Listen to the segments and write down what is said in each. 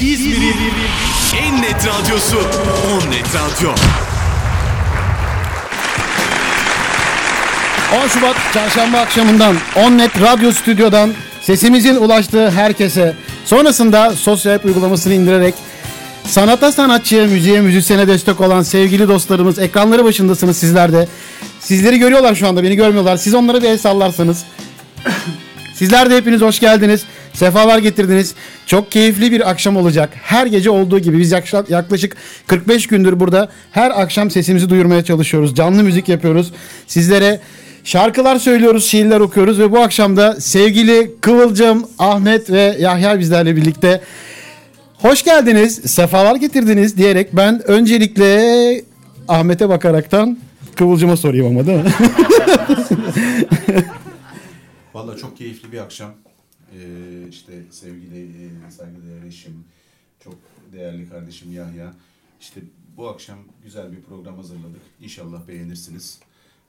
İzmir'in en net radyosu On Net Radyo. 10 Şubat çarşamba akşamından Onnet Radyo Stüdyo'dan sesimizin ulaştığı herkese sonrasında sosyal app uygulamasını indirerek sanata sanatçıya, müziğe, müzisyene destek olan sevgili dostlarımız ekranları başındasınız sizler de. Sizleri görüyorlar şu anda beni görmüyorlar. Siz onlara bir el sallarsanız. Sizler de hepiniz hoş geldiniz. Sefalar getirdiniz. Çok keyifli bir akşam olacak. Her gece olduğu gibi biz yaklaşık- yaklaşık 45 gündür burada her akşam sesimizi duyurmaya çalışıyoruz. Canlı müzik yapıyoruz. Sizlere şarkılar söylüyoruz, şiirler okuyoruz ve bu akşam da sevgili Kıvılcım, Ahmet ve Yahya bizlerle birlikte hoş geldiniz, sefalar getirdiniz diyerek ben öncelikle Ahmet'e bakaraktan Kıvılcım'a sorayım ama değil mi? Valla çok keyifli bir akşam. Ee, işte sevgili e, saygıdeğer eşim, çok değerli kardeşim Yahya. İşte bu akşam güzel bir program hazırladık. İnşallah beğenirsiniz.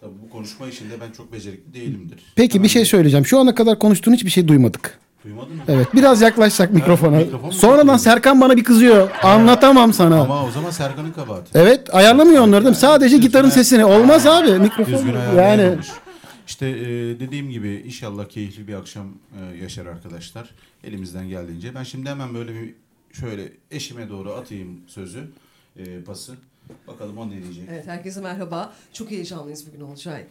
Tabii bu konuşma işinde ben çok becerikli değilimdir. Peki bir şey söyleyeceğim. Şu ana kadar konuştuğun hiçbir şey duymadık. Duymadın mı? Evet biraz yaklaşsak mikrofona. mikrofon mu Sonradan takıyor? Serkan bana bir kızıyor. Anlatamam sana. Ama o zaman Serkan'ın kabahati. Evet ayarlamıyor onları değil mi? Sadece gitarın sesini. Olmaz abi mikrofon. Düzgün Yani ayarlayamamış. İşte e, dediğim gibi inşallah keyifli bir akşam e, yaşar arkadaşlar. Elimizden geldiğince. Ben şimdi hemen böyle bir şöyle eşime doğru atayım sözü, e, pası. Bakalım o ne diyecek. Evet herkese merhaba. Çok heyecanlıyız bugün Olcay.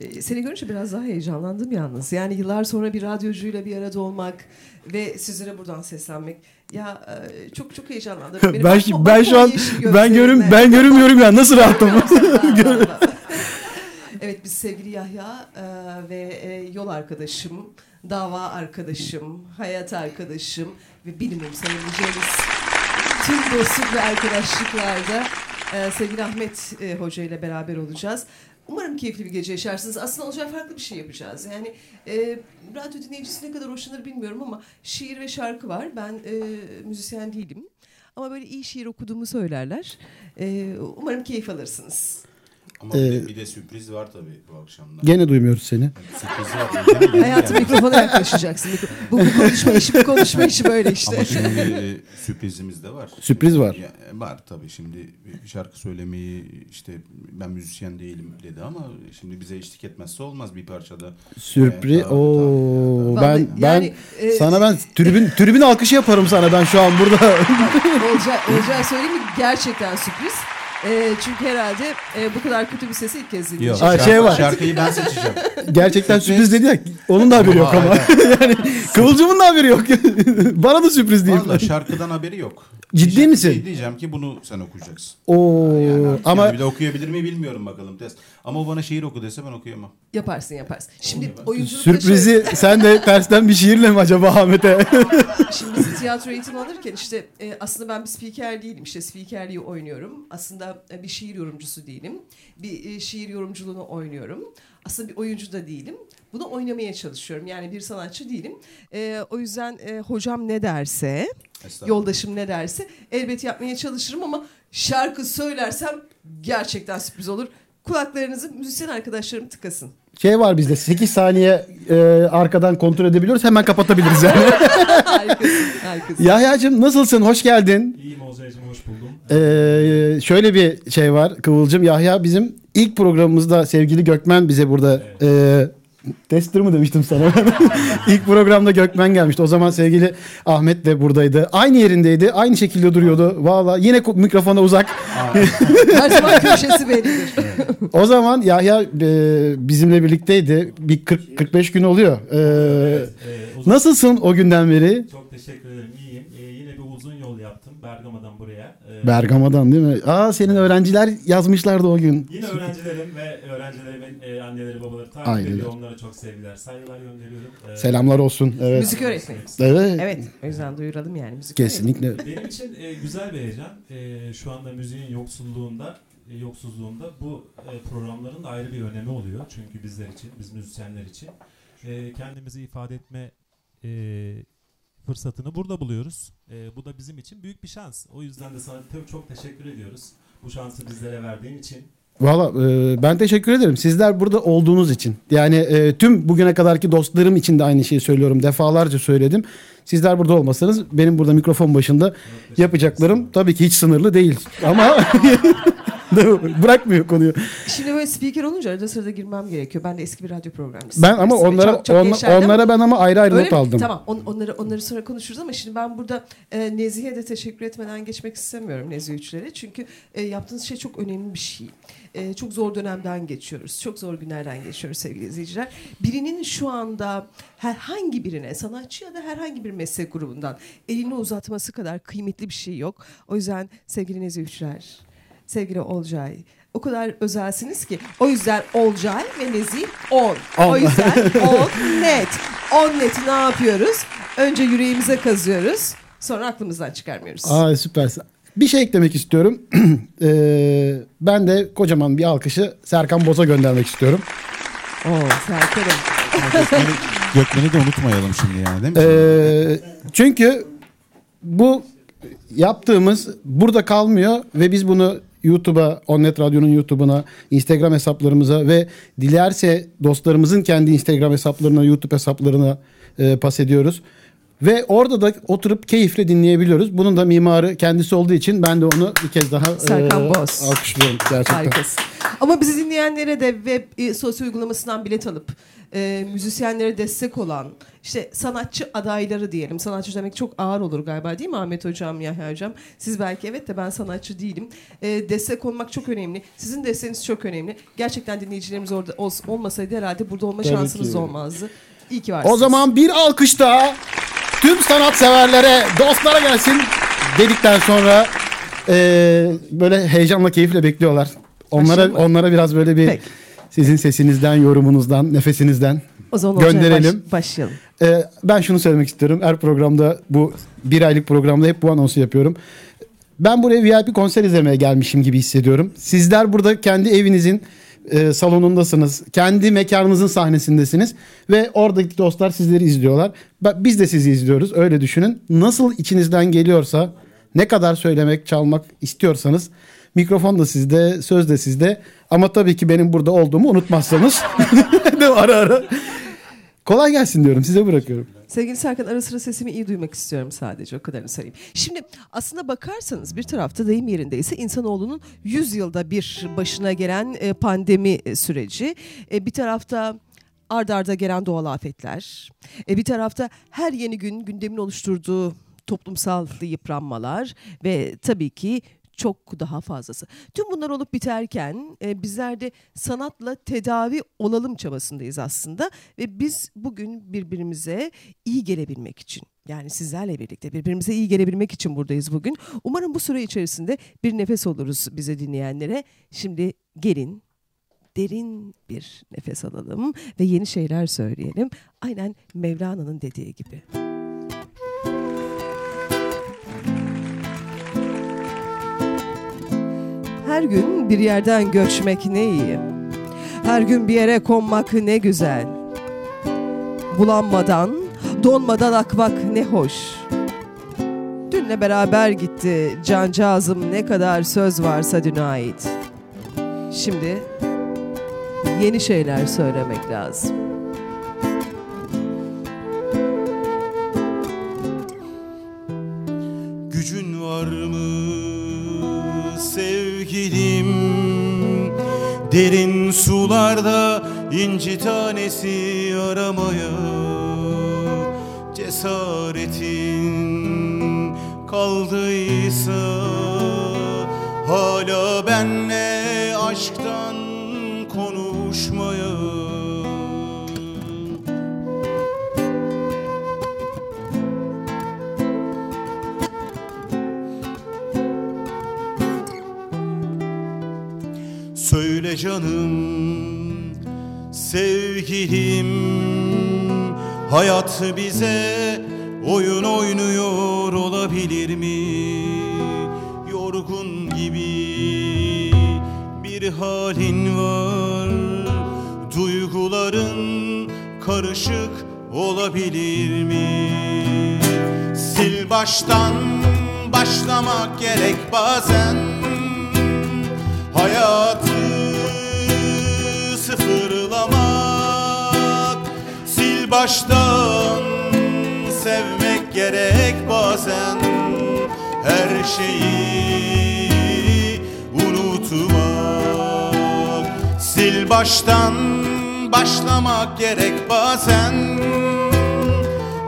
Ee, seni görünce biraz daha heyecanlandım yalnız. Yani yıllar sonra bir radyocuyla bir arada olmak ve sizlere buradan seslenmek. Ya e, çok çok heyecanlandım. Benim ben ben şu an ben görüm gözlerine. ben görünmüyorum ya nasıl rahatım. evet biz sevgili Yahya e, ve e, yol arkadaşım, dava arkadaşım, hayat arkadaşım ve bilimum sayabileceğimiz tüm dostluk ve arkadaşlıklarda e, sevgili Ahmet e, Hoca ile beraber olacağız. Umarım keyifli bir gece yaşarsınız. Aslında olacak farklı bir şey yapacağız. Yani e, radyo dinleyicisi ne kadar hoşlanır bilmiyorum ama şiir ve şarkı var. Ben e, müzisyen değilim. Ama böyle iyi şiir okuduğumu söylerler. E, umarım keyif alırsınız. Ama bir, de, bir de sürpriz var tabii bu akşamda. Gene duymuyoruz seni. Sürpriz var. Yeni- Hayatım geldi. mikrofona yaklaşacaksın. Mikro- Bu, bu konuşma işi, bu konuşma işi böyle işte. Ama şimdi e, sürprizimiz de var. Sürpriz var. Ya, e, var tabii şimdi bir şarkı söylemeyi işte ben müzisyen değilim dedi ama şimdi bize eşlik etmezse olmaz bir parçada. Sürpriz. Evet, Oo ben ben Yani, e, sana ben tribün tribün alkışı yaparım sana ben şu an burada. Olcay, Olcay söyleyeyim mi? Gerçekten sürpriz. E, çünkü herhalde e, bu kadar kötü bir sesi ilk kez Yok, dinleyeceğim. Ha, şarkı- şey var. şarkıyı ben seçeceğim. Gerçekten sürpriz dedi ya. Onun da haberi yok ama. yani Kıvılcım'ın da haberi yok. Bana da sürpriz değil. Valla şarkıdan haberi yok. Ciddi Diyeceğim- misin? Diyeceğim ki bunu sen okuyacaksın. Oo Yani ama yani bir de okuyabilir mi bilmiyorum bakalım test. Ama o bana şiir oku dese ben okuyamam. Yaparsın yaparsın. Şimdi oyunculukta sürprizi sen de tersten bir şiirle mi acaba Ahmet'e? şöyle- şimdi biz tiyatro eğitimi alırken işte e, aslında ben bir spiker değilim. İşte spikerliği oynuyorum. Aslında e, bir şiir yorumcusu değilim. Bir e, şiir yorumculuğunu oynuyorum. Aslında bir oyuncu da değilim. Bunu oynamaya çalışıyorum. Yani bir sanatçı değilim. E, o yüzden e, hocam ne derse. Yoldaşım ne derse elbet yapmaya çalışırım ama şarkı söylersem gerçekten sürpriz olur. Kulaklarınızı müzisyen arkadaşlarım tıkasın. Şey var bizde 8 saniye e, arkadan kontrol edebiliyoruz hemen kapatabiliriz yani. harikasın, harikasın. Yahya'cığım nasılsın? Hoş geldin. İyiyim Olcay'cığım hoş buldum. Ee, şöyle bir şey var Kıvılcım. Yahya bizim ilk programımızda sevgili Gökmen bize burada e, tester mı demiştim sana? ilk programda Gökmen gelmişti. O zaman sevgili Ahmet de buradaydı. Aynı yerindeydi. Aynı şekilde duruyordu. Valla yine mikrofona uzak. Her zaman köşesi bellidir. O zaman Yahya e, bizimle birlikteydi. Bir 40 45 gün oluyor. Ee, Ee, uzun- nasılsın o günden beri? Çok teşekkür ederim. İyiyim. Uzun yol yaptım Bergama'dan buraya. Ee, Bergama'dan değil mi? Aa senin öğrenciler yazmışlardı o gün. Yine öğrencilerim ve öğrencilerimin e, anneleri babaları takip Aynen ediyor. Onlara çok sevgiler, saygılar gönderiyorum. Ee, Selamlar olsun. Evet. Müzik öğretmeni. Evet. Evet, o yüzden duyuralım yani müzik. Kesinlikle. Benim için e, güzel bir heyecan. E, şu anda müziğin yoksulluğunda, e, yoksuzluğunda bu e, programların da ayrı bir önemi oluyor. Çünkü bizler için, biz müzisyenler için. E, kendimizi ifade etme e, fırsatını burada buluyoruz. E, bu da bizim için büyük bir şans. O yüzden de sana çok teşekkür ediyoruz. Bu şansı bizlere verdiğin için. Valla e, ben teşekkür ederim. Sizler burada olduğunuz için. Yani e, tüm bugüne kadarki dostlarım için de aynı şeyi söylüyorum. Defalarca söyledim. Sizler burada olmasanız benim burada mikrofon başında yapacaklarım tabii ki hiç sınırlı değil. Ama bırakmıyor konuyu. Şimdi böyle speaker olunca arada sırada girmem gerekiyor. Ben de eski bir radyo programcısıyım. Ben ama Çok- onlara çok onla- yaşardım. onlara ben ama ayrı ayrı Öyle not mi? aldım. Tamam on- onları onları sonra konuşuruz ama şimdi ben burada e, Nezih'e de teşekkür etmeden geçmek istemiyorum Nezih Üçler'e. Çünkü e, yaptığınız şey çok önemli bir şey. E, çok zor dönemden geçiyoruz. Çok zor günlerden geçiyoruz sevgili izleyiciler. Birinin şu anda herhangi birine sanatçı ya da herhangi bir meslek grubundan elini uzatması kadar kıymetli bir şey yok. O yüzden sevgili Nezih Üçler, sevgili Olcay o kadar özelsiniz ki. O yüzden Olcay ve Nezih 10. O yüzden 10 net. 10 neti ne yapıyoruz? Önce yüreğimize kazıyoruz. Sonra aklımızdan çıkarmıyoruz. Aa süpersin. Bir şey eklemek istiyorum. Ee, ben de kocaman bir alkışı Serkan Boz'a göndermek istiyorum. Oo, Serkan'ım. Gökmen'i de unutmayalım şimdi yani değil mi? Ee, çünkü bu yaptığımız burada kalmıyor ve biz bunu YouTube'a, Onnet Radyo'nun YouTube'una, Instagram hesaplarımıza ve dilerse dostlarımızın kendi Instagram hesaplarına, YouTube hesaplarına e, pas ediyoruz. Ve orada da oturup keyifle dinleyebiliyoruz. Bunun da mimarı kendisi olduğu için ben de onu bir kez daha Serkan e, Boz. alkışlıyorum gerçekten. Harikasın. Ama bizi dinleyenlere de web e, sosyal uygulamasından bilet alıp e, müzisyenlere destek olan işte sanatçı adayları diyelim. Sanatçı demek çok ağır olur galiba değil mi Ahmet Hocam, Yahya Hocam? Siz belki evet de ben sanatçı değilim. E, destek olmak çok önemli. Sizin desteğiniz çok önemli. Gerçekten dinleyicilerimiz orada ol- olmasaydı herhalde burada olma Tabii şansınız ki. olmazdı. İyi ki varsınız. O zaman bir alkış daha tüm sanatseverlere, dostlara gelsin dedikten sonra e, böyle heyecanla, keyifle bekliyorlar. Onlara mı? onlara biraz böyle bir Peki. sizin sesinizden, yorumunuzdan, nefesinizden o zaman gönderelim. baş- başlayalım. e, ben şunu söylemek istiyorum. Her programda bu bir aylık programda hep bu anonsu yapıyorum. Ben buraya VIP konser izlemeye gelmişim gibi hissediyorum. Sizler burada kendi evinizin e, salonundasınız. Kendi mekanınızın sahnesindesiniz. Ve oradaki dostlar sizleri izliyorlar. Biz de sizi izliyoruz. Öyle düşünün. Nasıl içinizden geliyorsa ne kadar söylemek, çalmak istiyorsanız mikrofon da sizde, söz de sizde. Ama tabii ki benim burada olduğumu unutmazsanız ara ara. Kolay gelsin diyorum. Size bırakıyorum. Sevgili Serkan ara sıra sesimi iyi duymak istiyorum sadece o kadarını söyleyeyim. Şimdi aslında bakarsanız bir tarafta deyim yerindeyse insanoğlunun 100 yılda bir başına gelen e, pandemi e, süreci. E, Bir tarafta ard arda gelen doğal afetler. Bir tarafta her yeni gün gündemin oluşturduğu toplumsal yıpranmalar ve tabii ki çok daha fazlası. Tüm bunlar olup biterken e, bizler de sanatla tedavi olalım çabasındayız aslında ve biz bugün birbirimize iyi gelebilmek için yani sizlerle birlikte birbirimize iyi gelebilmek için buradayız bugün. Umarım bu süre içerisinde bir nefes oluruz bize dinleyenlere. Şimdi gelin derin bir nefes alalım ve yeni şeyler söyleyelim. Aynen Mevlana'nın dediği gibi. Her gün bir yerden göçmek ne iyi. Her gün bir yere konmak ne güzel. Bulanmadan, donmadan akmak ne hoş. Dünle beraber gitti cancağızım ne kadar söz varsa düne ait. Şimdi yeni şeyler söylemek lazım. Derin sularda inci tanesi aramaya Cesaretin kaldıysa Hala benle aşktan canım sevgilim Hayat bize oyun oynuyor olabilir mi? Yorgun gibi bir halin var Duyguların karışık olabilir mi? Sil baştan başlamak gerek bazen Hayatı baştan sevmek gerek bazen. Her şeyi unutmak sil baştan başlamak gerek bazen.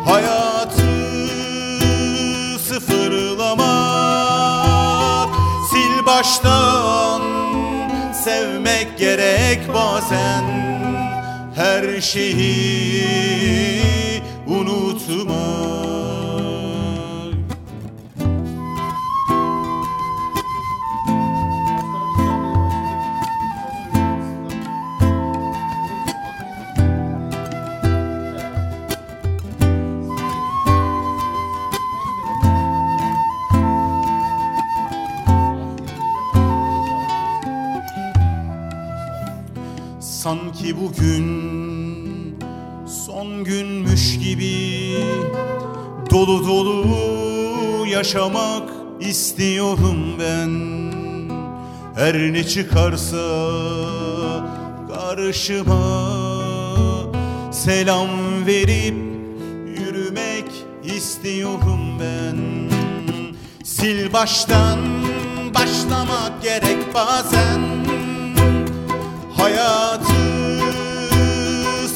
Hayatı sıfırlamak sil baştan sevmek gerek bazen her şeyi unutmak Sanki bugün yaşamak istiyorum ben. Her ne çıkarsa karşıma Selam verip yürümek istiyorum ben. Sil baştan başlamak gerek bazen. Hayatı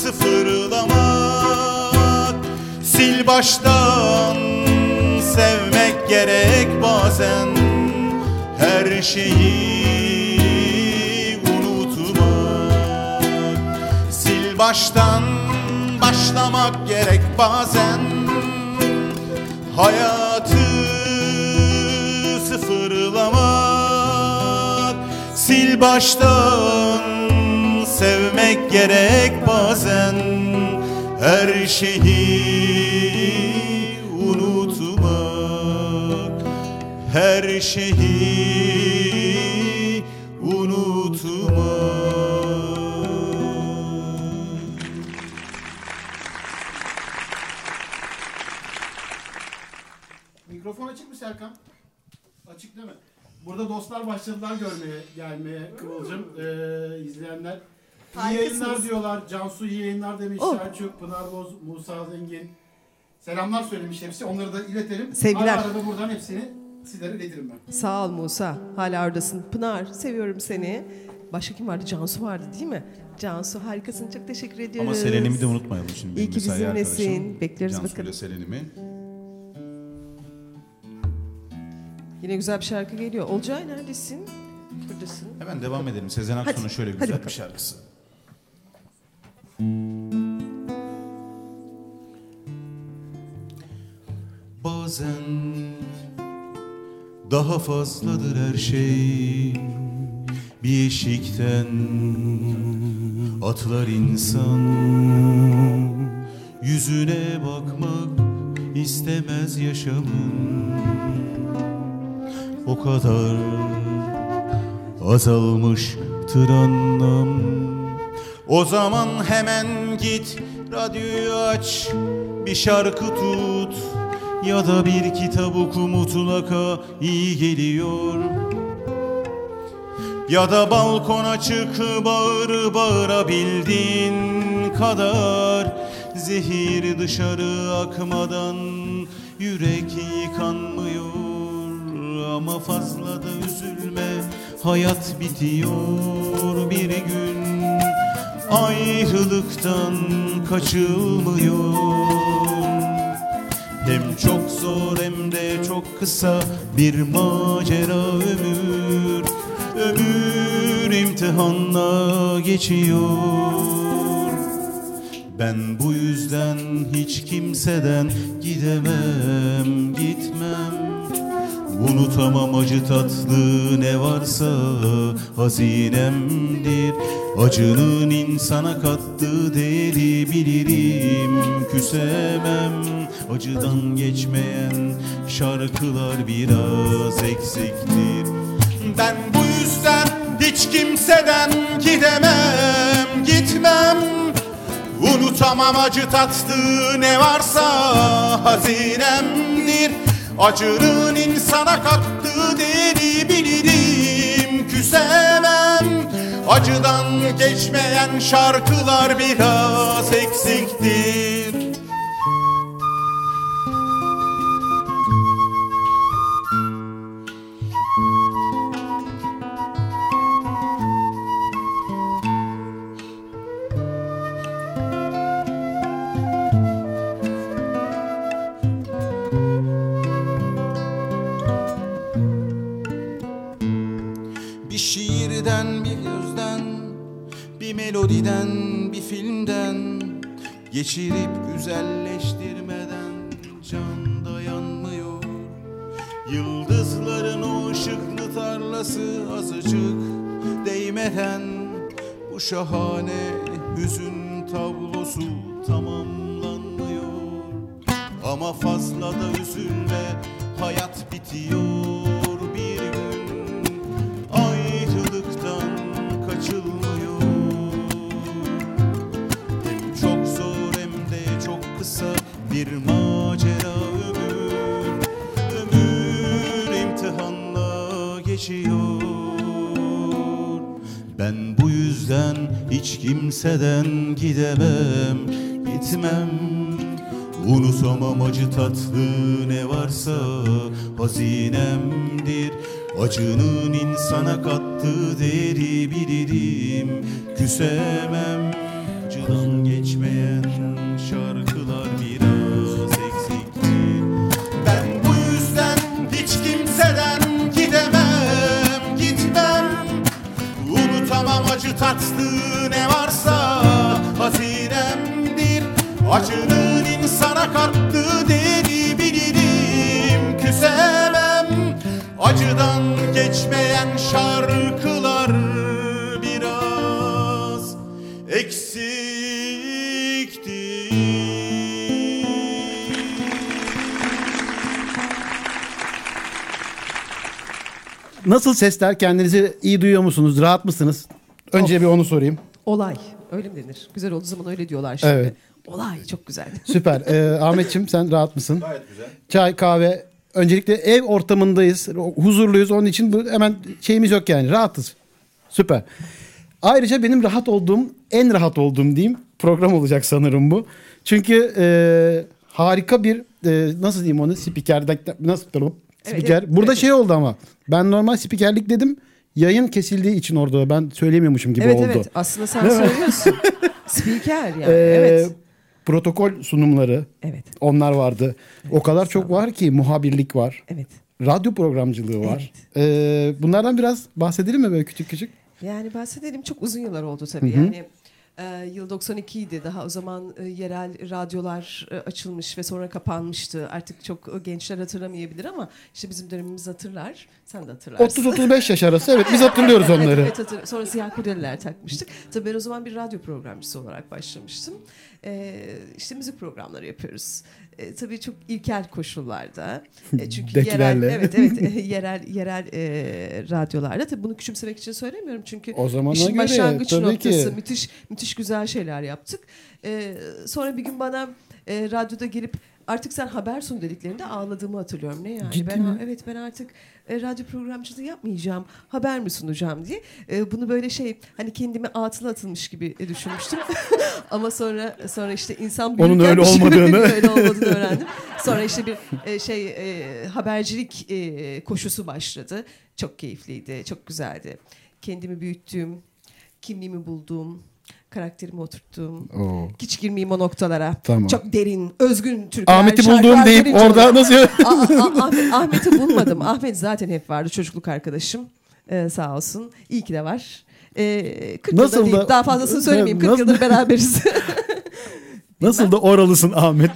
sıfırlamak. Sil baştan sevmek gerek bazen. Her şeyi unutmak. Sil baştan başlamak gerek bazen. Hayatı sıfırlamak. Sil baştan sevmek gerek bazen. Her şeyi Her şeyi unutmak Mikrofon açık mı Serkan? Açık değil mi? Burada dostlar başladılar görmeye, gelmeye Kıvılcım. Ee, izleyenler. İyi Harikasınız. yayınlar diyorlar. Cansu iyi yayınlar demiş. Oh. Selçuk, Pınar Boz, Musa Zengin. Selamlar söylemiş hepsi. Onları da iletelim. Sevgiler. Ara arada buradan hepsini sizlere iletirim ben. Sağ ol Musa. Hala oradasın. Pınar seviyorum seni. Başka kim vardı? Cansu vardı değil mi? Cansu harikasın. Çok teşekkür ediyoruz. Ama Selen'imi de unutmayalım şimdi. İyi benim ki mesai bizimlesin. arkadaşım. Bekleriz Cansu bakalım. ile Selen'imi. Yine güzel bir şarkı geliyor. Olcay neredesin? Buradasın. Hemen devam edelim. Sezen Aksu'nun şöyle hadi güzel bakalım. bir şarkısı. Bazen daha fazladır her şey. Bir eşikten atlar insan. Yüzüne bakmak istemez yaşamın O kadar azalmıştır anlam O zaman hemen git radyoyu aç Bir şarkı tut ya da bir kitap oku mutlaka iyi geliyor. Ya da balkona çık bağır bağırabildiğin kadar. Zehir dışarı akmadan yürek yıkanmıyor. Ama fazla da üzülme hayat bitiyor. Bir gün Ayrılıktan kaçılmıyor hem çok zor hem de çok kısa bir macera ömür. Ömür imtihanla geçiyor. Ben bu yüzden hiç kimseden gidemem gitmem Unutamam acı tatlı ne varsa hazinemdir. Acının insana kattığı değeri bilirim küsemem. Acıdan geçmeyen şarkılar biraz eksiktir. Ben bu yüzden hiç kimseden gidemem gitmem. Unutamam acı tatlı ne varsa hazinemdir Acının insana kattığı değeri bilirim küsemem. Acıdan geçmeyen şarkılar biraz eksiktir melodiden, bir filmden Geçirip güzelleştirmeden can dayanmıyor. Yıldızların o ışıklı tarlası azıcık değmeden Bu şahane hüzün tablosu tamamlanmıyor. Ama fazla da üzülme hayat bitiyor kimseden gidemem Gitmem. Unutamam acı tatlı ne varsa hazinemdir. Acının insana kattığı değeri bilirim Küsemem Nasıl sesler? Kendinizi iyi duyuyor musunuz? Rahat mısınız? Önce bir onu sorayım. Olay. Öyle mi denir? Güzel olduğu zaman öyle diyorlar şimdi. Evet. Olay çok güzel. Süper. Ee, Ahmetçim sen rahat mısın? Gayet güzel. Çay, kahve. Öncelikle ev ortamındayız. Huzurluyuz. Onun için bu hemen şeyimiz yok yani. Rahatız. Süper. Ayrıca benim rahat olduğum, en rahat olduğum diyeyim program olacak sanırım bu. Çünkü e, harika bir e, nasıl diyeyim onu spiker nasıl spiker. evet, Burada evet. şey oldu ama ben normal spikerlik dedim. Yayın kesildiği için orada ben söylemiyormuşum gibi evet oldu. evet aslında sen Değil söylüyorsun. Spiker yani. Ee, evet. Protokol sunumları Evet. onlar vardı. o kadar çok var ki muhabirlik var. Evet. Radyo programcılığı var. Ee, bunlardan biraz bahsedelim mi böyle küçük küçük? Yani bahsedelim çok uzun yıllar oldu tabii. Yani e, yıl 92 idi. Daha o zaman e, yerel radyolar e, açılmış ve sonra kapanmıştı. Artık çok e, gençler hatırlamayabilir ama işte bizim dönemimiz hatırlar. Sen de hatırlarsın. 30-35 yaş arası evet biz hatırlıyoruz Evet, onları. evet, hatır- Sonra siyah kurdeleler takmıştık. Tabii ben o zaman bir radyo programcısı olarak başlamıştım. Ee, işte müzik programları yapıyoruz. Ee, tabii çok ilkel koşullarda. Ee, çünkü yerel, evet evet e, yerel yerel e, radyolarda. Tabii bunu küçümsemek için söylemiyorum çünkü O zamana işin göre, başlangıç tabii noktası ki. müthiş müthiş güzel şeyler yaptık. Ee, sonra bir gün bana e, radyoda gelip artık sen haber sun dediklerinde ağladığımı hatırlıyorum. Ne yani? Ciddi ben mi? evet ben artık e, radyo programcılığı yapmayacağım. Haber mi sunacağım diye. E, bunu böyle şey hani kendimi atıla atılmış gibi e, düşünmüştüm. Ama sonra sonra işte insan Onun büyürken öyle bir şey- olmadığını. öyle olmadığını öğrendim. Sonra işte bir e, şey e, habercilik e, koşusu başladı. Çok keyifliydi, çok güzeldi. Kendimi büyüttüğüm, kimliğimi bulduğum, karakterimi oturttuğum. Oo. Hiç girmeyeyim o noktalara. Tamam. Çok derin, özgün türküler. Ahmet'i bulduğum deyip orada nasıl Ahmet- Ahmet'i bulmadım. Ahmet zaten hep vardı çocukluk arkadaşım. Ee, sağ olsun. İyi ki de var. Ee, 40 Nasıl değil. da- Daha fazlasını söylemeyeyim. 40 Nasıl- yıldır beraberiz. nasıl da oralısın Ahmet.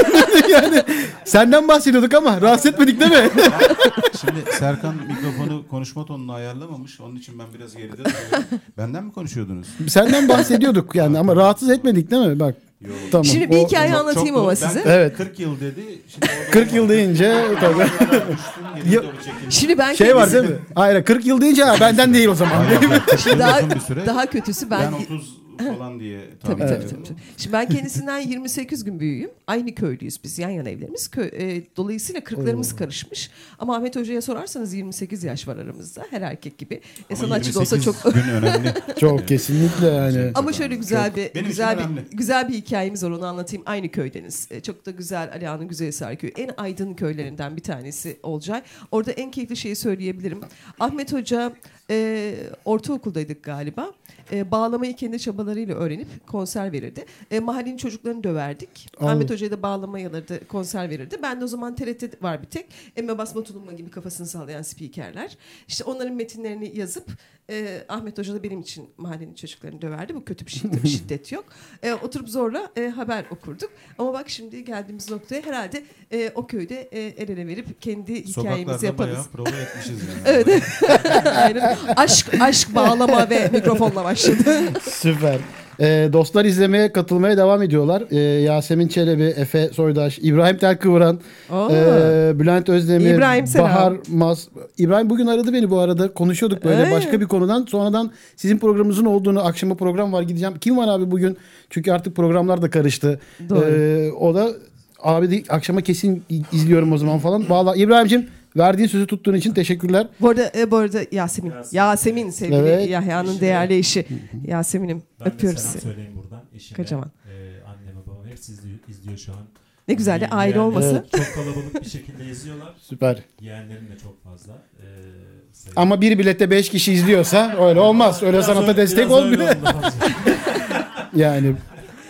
yani senden bahsediyorduk ama rahatsız etmedik değil mi? Şimdi Serkan mikrofonu konuşma tonunu ayarlamamış. Onun için ben biraz geride duruyorum. Benden mi konuşuyordunuz? senden bahsediyorduk yani ama rahatsız etmedik değil mi? Bak. Yok. Tamam. Şimdi bir O- hikaye Çok- anlatayım çok ama size. Ben Evet. 40 yıl dedi. Şimdi orada 40 yıl deyince tabii. düştüm, geriye Ya- doğru çekildim. Şimdi ben Şey var kendisi- değil mi? Hayır 40 yıl deyince ha, benden değil o zaman. 40 yıl daha, uzun bir süre. daha kötüsü ben, ben 30 falan diye Tabii tahmin tabii, ediyorum. tabii tabii. Şimdi ben kendisinden 28 gün büyüğüm. Aynı köylüyüz biz. Yan yana evlerimiz. Kö- e, dolayısıyla kırklarımız karışmış. Ama Ahmet Hoca'ya sorarsanız 28 yaş var aramızda. Her erkek gibi. E, Ama sanatçı da olsa 28 çok gün önemli. Çok kesinlikle yani. Ama şöyle güzel bir Benim güzel bir önemli. güzel bir hikayemiz var onu anlatayım. Aynı köydeniz. E, çok da güzel Aliağa'nın Güzelhisar köyü. En aydın köylerinden bir tanesi Olcay. Orada en keyifli şeyi söyleyebilirim. Ahmet Hoca e, ortaokuldaydık galiba. E, bağlamayı kendi çabalarıyla öğrenip konser verirdi. E, mahallenin çocuklarını döverdik. Allah. Ahmet Hoca'ya da bağlama alırdı, konser verirdi. Ben de o zaman TRT var bir tek. Emme basma tulumba gibi kafasını sallayan spikerler. İşte onların metinlerini yazıp e, Ahmet Hoca da benim için mahallenin çocuklarını döverdi. Bu kötü bir şey tabii şiddet yok. E, oturup zorla e, haber okurduk. Ama bak şimdi geldiğimiz noktaya herhalde e, o köyde e, el ele verip kendi hikayemizi Sokaklarda yaparız. bayağı prova etmişiz yani. Evet. Aynen. Aşk, aşk bağlama ve mikrofonla başladı. Süper. Ee, dostlar izlemeye katılmaya devam ediyorlar. Ee, Yasemin Çelebi, Efe Soydaş, İbrahim Telkıvıran, Oo. ee, Bülent Özdemir, İbrahim selam. Bahar Mas. İbrahim bugün aradı beni bu arada. Konuşuyorduk böyle Ee? başka bir konudan. Sonradan sizin programınızın olduğunu, akşama program var gideceğim. Kim var abi bugün? Çünkü artık programlar da karıştı. Doğru. Ee, o da abi de, akşama kesin izliyorum o zaman falan. Bağla. İbrahim'cim verdiğin sözü tuttuğun için teşekkürler. Bu arada, e, bu arada Yasemin. Yasemin. Yasemin sevgili Evet. Yahya'nın değerli eşi. Yasemin'im Ben de öpüyoruz selam seni. söyleyeyim buradan. Eşime, Kocaman. e, anneme babama hepsi izliyor, izliyor şu an. Ne güzel de aile olması. Çok kalabalık bir şekilde izliyorlar. Süper. Yeğenlerim de çok fazla. E, sayı- Ama bir bilette 5 kişi izliyorsa öyle olmaz. Öyle Biraz sanata öyle- destek öyle olmuyor. Yani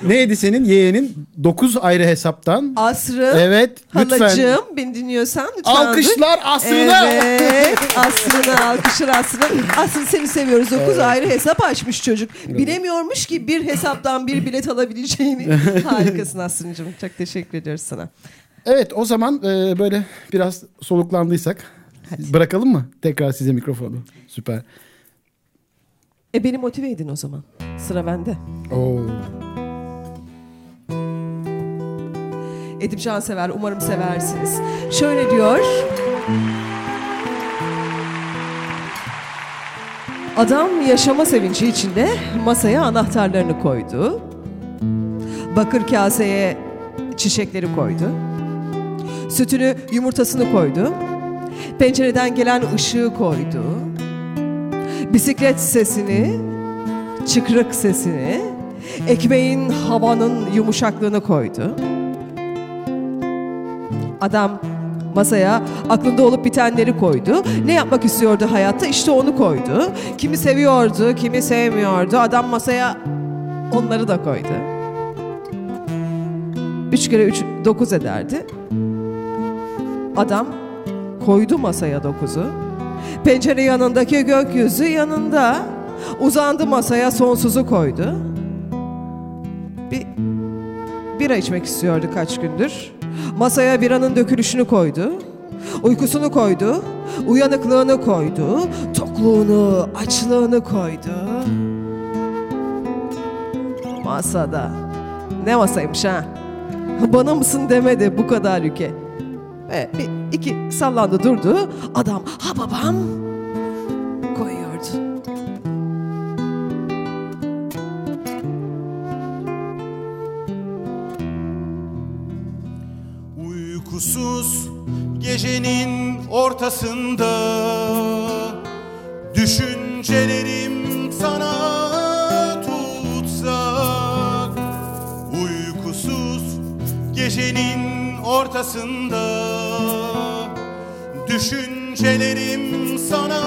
neydi senin yeğenin 9 ayrı hesaptan? Asrı. Evet lütfen. Halacığım beni dinliyorsan lütfen. Alkışlar Aslı'na. Evet. Aslı'na alkışlar Aslı'na. Aslı seni seviyoruz. Dokuz ayrı hesap açmış çocuk. Bilemiyormuş ki bir hesaptan bir bilet alabileceğini. Harikasın Aslı'cığım. Çok teşekkür ediyoruz sana. Evet o zaman e, böyle biraz soluklandıysak bırakalım mı tekrar size mikrofonu? Süper. E beni motive edin o zaman. Sıra bende. Oo. Edip Cansever umarım seversiniz. Şöyle diyor. Adam yaşama sevinci içinde masaya anahtarlarını koydu. Bakır kaseye çiçekleri koydu. Sütünü, yumurtasını koydu. Pencereden gelen ışığı koydu. Bisiklet sesini, çıkrık sesini, ekmeğin havanın yumuşaklığını koydu. Adam masaya aklında olup bitenleri koydu. Ne yapmak istiyordu hayatta? İşte onu koydu. Kimi seviyordu, kimi sevmiyordu. Adam masaya onları da koydu. Üç kere üç, dokuz ederdi. Adam koydu masaya dokuzu. Pencere yanındaki gökyüzü yanında. Uzandı masaya sonsuzu koydu. Bir bira içmek istiyordu kaç gündür. Masaya biranın dökülüşünü koydu. Uykusunu koydu. Uyanıklığını koydu. Tokluğunu, açlığını koydu. Masada. Ne masaymış ha? Bana mısın demedi bu kadar ülke. Ve bir, iki sallandı durdu. Adam ha babam Uykusuz gecenin ortasında Düşüncelerim sana tutsak Uykusuz gecenin ortasında Düşüncelerim sana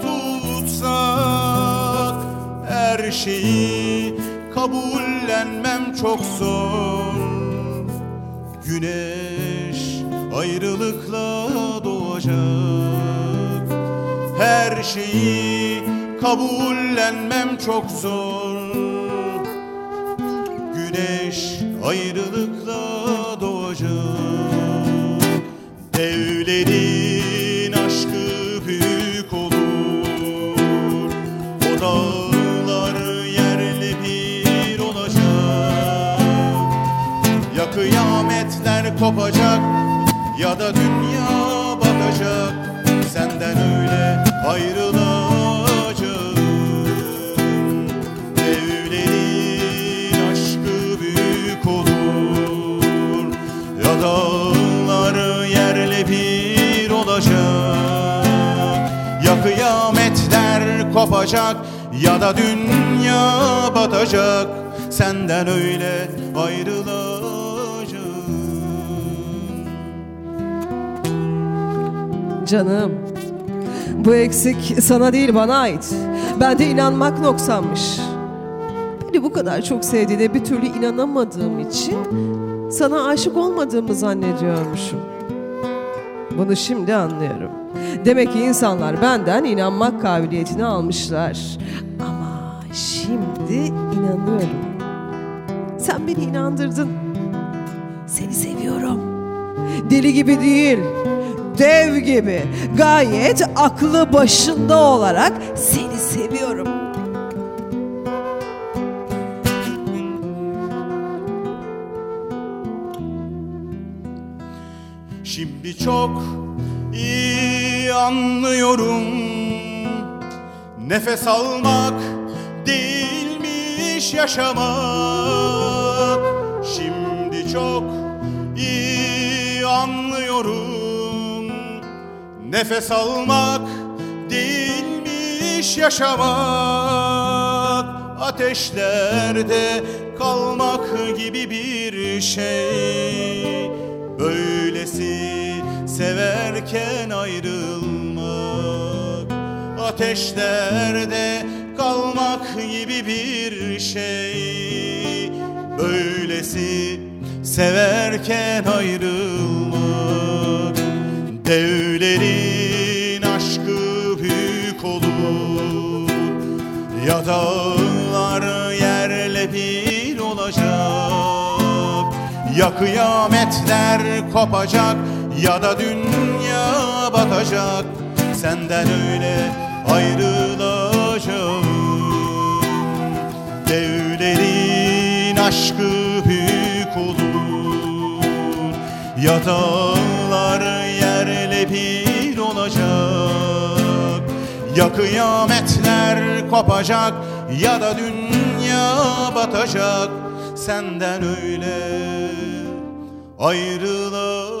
tutsak Her şeyi kabullenmem çok zor. Güneş ayrılıkla doğacak. Her şeyi kabullenmem çok zor. Güneş ayrılıkla doğacak. Devlerin aşkı büyük olur. O dağlar yerle bir olacak. Ya kıyametler kopacak ya da dünya bakacak senden öyle ayrılacağım Evlerin aşkı büyük olur ya da dağlar yerle bir olacak. Ya kıyametler kopacak ya da dünya batacak. Senden öyle ayrılacağım Canım, bu eksik sana değil bana ait. Bende inanmak noksanmış. Beni bu kadar çok sevdiğine bir türlü inanamadığım için sana aşık olmadığımı zannediyormuşum. Bunu şimdi anlıyorum. Demek ki insanlar benden inanmak kabiliyetini almışlar. Ama şimdi inanıyorum. Sen beni inandırdın. Seni seviyorum. Deli gibi değil. Dev gibi. Gayet aklı başında olarak seni seviyorum. Şimdi çok iyi anlıyorum Nefes almak değilmiş yaşamak Şimdi çok iyi anlıyorum Nefes almak değilmiş yaşamak Ateşlerde kalmak gibi bir şey. Böylesi severken ayrılmak Ateşlerde kalmak gibi bir şey. Böylesi severken ayrılmak Devlerin Ya dağlar yerle bir olacak. Ya kıyametler kopacak Ya da dünya batacak. Senden öyle ayrılacağım. Devlerin aşkı büyük olur. Ya dağlar yerle bir Ya kıyametler kopacak Ya da dünya batacak Senden öyle ayrılacağım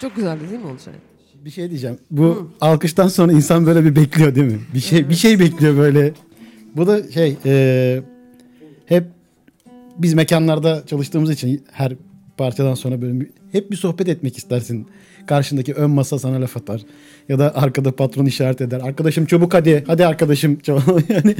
Çok güzeldi değil mi Olcay? Bir şey diyeceğim. Bu alkıştan sonra insan böyle bir bekliyor değil mi? Bir şey bir şey bekliyor böyle. Bu da şey e, hep biz mekanlarda çalıştığımız için her parçadan sonra böyle bir- hep bir sohbet etmek istersin. Karşındaki ön masa sana laf atar. Ya da arkada patron işaret eder. Arkadaşım çabuk hadi. Hadi arkadaşım. çabuk. yani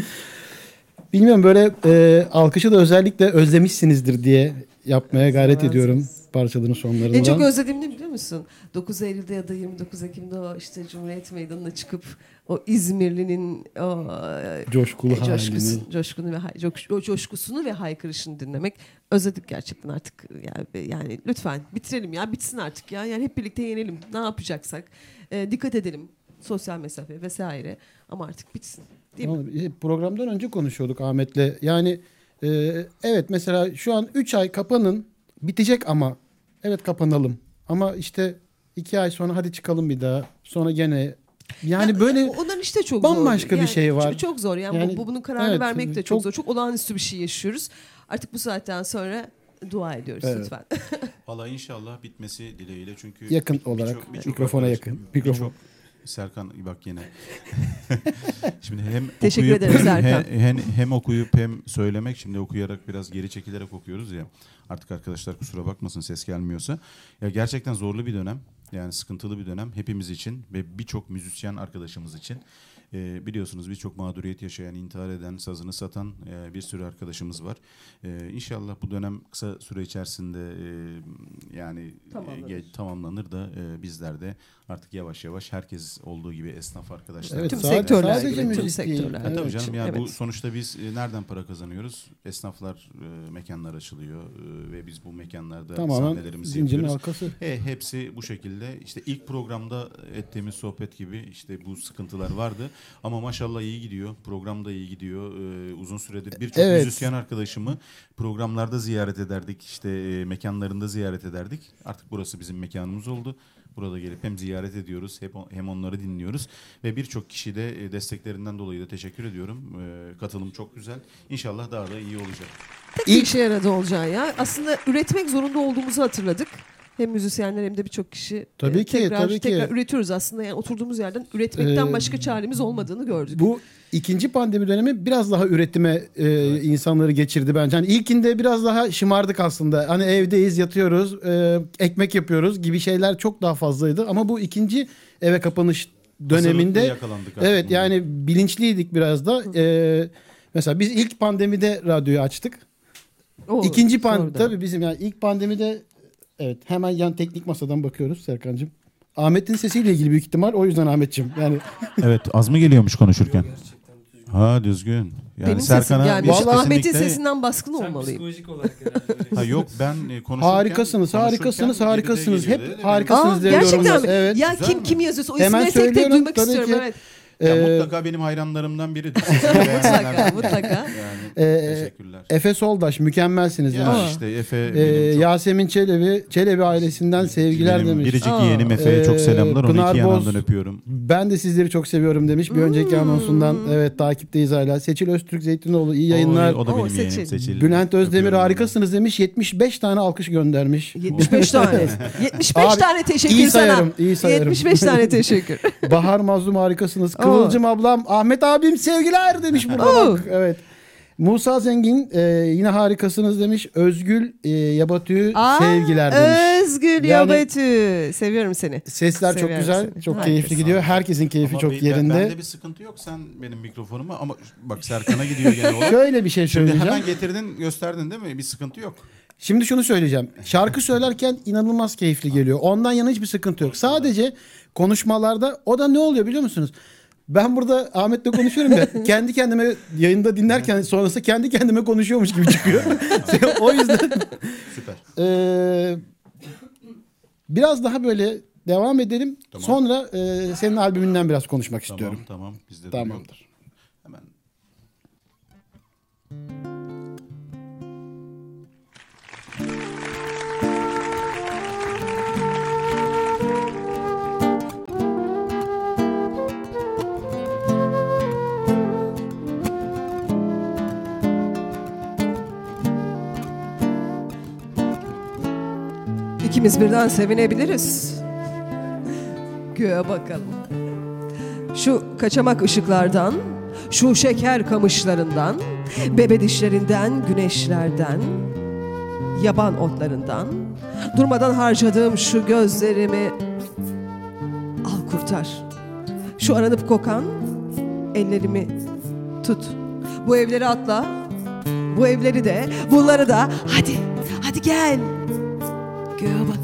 bilmiyorum böyle e, alkışı da özellikle özlemişsinizdir diye yapmaya gayret ediyorum parçaların sonlarında. En çok özlediğim ne biliyor musun? 9 Eylül'de ya da 29 Ekim'de o işte Cumhuriyet Meydanı'na çıkıp o İzmirli'nin o e, Coşkulu halini. coşkusunu, coşkunu ve hay- coş- o coşkusunu ve haykırışını dinlemek özledik gerçekten artık yani, yani lütfen bitirelim ya bitsin artık ya yani hep birlikte yenelim ne yapacaksak E, dikkat edelim sosyal mesafe vesaire ama artık bitsin değil mi? Ama, e, Programdan önce konuşuyorduk Ahmet'le. Yani e, evet mesela şu an 3 ay kapanın bitecek ama evet kapanalım. Ama işte 2 ay sonra hadi çıkalım bir daha. Sonra gene yani Ya, böyle onların işte çok zor. bambaşka bir Yani şey var. Çok, çok zor yani, Yani, bu, bunun kararını evet, vermek de çok, çok- zor. Çok olağanüstü bir şey yaşıyoruz. Artık bu saatten sonra dua ediyoruz Evet. lütfen. Valla inşallah bitmesi dileğiyle çünkü Yakın birçok- olarak, birçok mikrofona arkadaş- yakın. Mikrofon. birçok- Serkan bak yine. Şimdi hem Teşekkür okuyup, ederim Serkan. he- Hem, hem okuyup hem söylemek şimdi okuyarak biraz geri çekilerek okuyoruz ya. Artık arkadaşlar kusura bakmasın ses gelmiyorsa. Ya gerçekten zorlu bir dönem. Yani sıkıntılı bir dönem hepimiz için ve birçok müzisyen arkadaşımız için. Ee, biliyorsunuz birçok mağduriyet yaşayan, intihar eden, sazını satan e, bir sürü arkadaşımız var. Ee, inşallah bu dönem kısa süre içerisinde e, yani Tamamlanır. e, tamamlanır da e, bizler de artık yavaş yavaş herkes olduğu gibi esnaf arkadaşlar. Evet, Tüm sektörler sadece tüm sektörler. Ha, tabii Evet. canım yani bu Evet. sonuçta biz e, nereden para kazanıyoruz? Esnaflar e, mekanlar açılıyor e, ve biz bu mekanlarda tamamen sahnelerimizi zincirin yapıyoruz. halkası. E, hepsi bu şekilde işte ilk programda ettiğimiz sohbet gibi işte bu sıkıntılar vardı. Ama maşallah iyi gidiyor. Program da iyi gidiyor. Ee, uzun süredir birçok Evet. müzisyen arkadaşımı programlarda ziyaret ederdik. İşte e, mekanlarında ziyaret ederdik. Artık burası bizim mekanımız oldu. Burada gelip hem ziyaret ediyoruz hep o- hem onları dinliyoruz ve birçok kişi de e, desteklerinden dolayı da teşekkür ediyorum. Ee, katılım çok güzel. İnşallah daha da iyi olacak. Tek İlk- bir işe yaradı olacağı ya. Aslında üretmek zorunda olduğumuzu hatırladık. Hem müzisyenler hem de birçok kişi Tabii e, ki, tekrar, tabii ki. tekrar üretiyoruz aslında. Yani oturduğumuz yerden üretmekten Ee, başka çaremiz olmadığını gördük. Bu ikinci pandemi dönemi biraz daha üretime e, insanları geçirdi bence. Hani ilkinde biraz daha şımardık aslında. Hani evdeyiz, yatıyoruz, e, ekmek yapıyoruz gibi şeyler çok daha fazlaydı. Ama bu ikinci eve kapanış döneminde evet yani bilinçliydik biraz da. E, mesela biz ilk pandemide radyoyu açtık. O, İkinci pandemi tabii bizim yani ilk pandemide evet hemen yan teknik masadan bakıyoruz Serkan'cığım. Ahmet'in sesiyle ilgili büyük ihtimal o yüzden Ahmet'ciğim. Yani Evet az mı geliyormuş konuşurken? Ha düzgün. Yani Benim sesim Serkan'a biz Vallahi Ahmet'in kesinlikle- sesinden baskın Sen olmalıyım. psikolojik olarak herhalde. Ha yok ben e, konuşurken harikasınız, harikasınız, konuşurken harikasınız. Hep geliyor dedi. harikasınız Aa, diye gerçekten yorumlar. mi? Evet. ya Güzel kim mi? kim yazıyorsa o Hemen isimleri tek tek söylüyorum, duymak tabii istiyorum. ki. Evet. Ya Ee, mutlaka benim hayranlarımdan biridir. mutlaka mutlaka. Yani Ee, teşekkürler. Efe Soldaş mükemmelsiniz. Ya demiş. işte Efe Ee, benim çok Yasemin Çelebi, Çelebi ailesinden sevgiler benim demiş. biricik Aa. yeğenim Efe'ye çok Ee, selamlar. Onu Pınar iki yanından Boz- öpüyorum. Ben de sizleri çok seviyorum demiş. Bir önceki anonsundan evet takipteyiz hala. Seçil Öztürk Zeytinoğlu iyi yayınlar. O, o da Oo, benim Seçil. yeğenim Seçil. Bülent Özdemir Öpüyorum onu. harikasınız demiş. 75 tane alkış göndermiş. 75 tane. 75 Abi, tane teşekkür iyi sana. sayarım, iyi sayarım. 75 tane teşekkür. Bahar Mazlum harikasınız. Kıvılcım ablam, Ahmet abim sevgiler demiş burada Oo. bak. Evet. Musa Zengin e, yine harikasınız demiş. Özgül e, Yabatü'yü Aa, sevgiler demiş. Özgül Yani- Yabatü. Seviyorum seni. Sesler çok Seviyorum güzel, seni. çok Harikasın. keyifli gidiyor. Herkesin keyfi Ama çok ben- yerinde. Bende bir sıkıntı yok. Sen benim mikrofonuma ama bak Serkan'a gidiyor gene olarak. Şöyle bir şey Şimdi söyleyeceğim. hemen getirdin gösterdin değil mi? Bir sıkıntı yok. Şimdi şunu söyleyeceğim. Şarkı söylerken inanılmaz keyifli geliyor. Ondan yana hiçbir sıkıntı yok. Sadece konuşmalarda o da ne oluyor biliyor musunuz? Ben burada Ahmet'le konuşuyorum ya kendi kendime yayında dinlerken sonrası kendi kendime konuşuyormuş gibi çıkıyor. o yüzden Süper. Ee, biraz daha böyle devam edelim. Tamam. Sonra e, senin albümünden biraz konuşmak Tamam istiyorum. tamam. Bizde de Tamamdır. İkimiz birden sevinebiliriz. Göğe bakalım. Şu kaçamak ışıklardan, şu şeker kamışlarından, bebe dişlerinden, güneşlerden, yaban otlarından, durmadan harcadığım şu gözlerimi al kurtar. Şu aranıp kokan ellerimi tut. Bu evleri atla, bu evleri de, bunları da hadi, hadi gel. Göğe bakalım.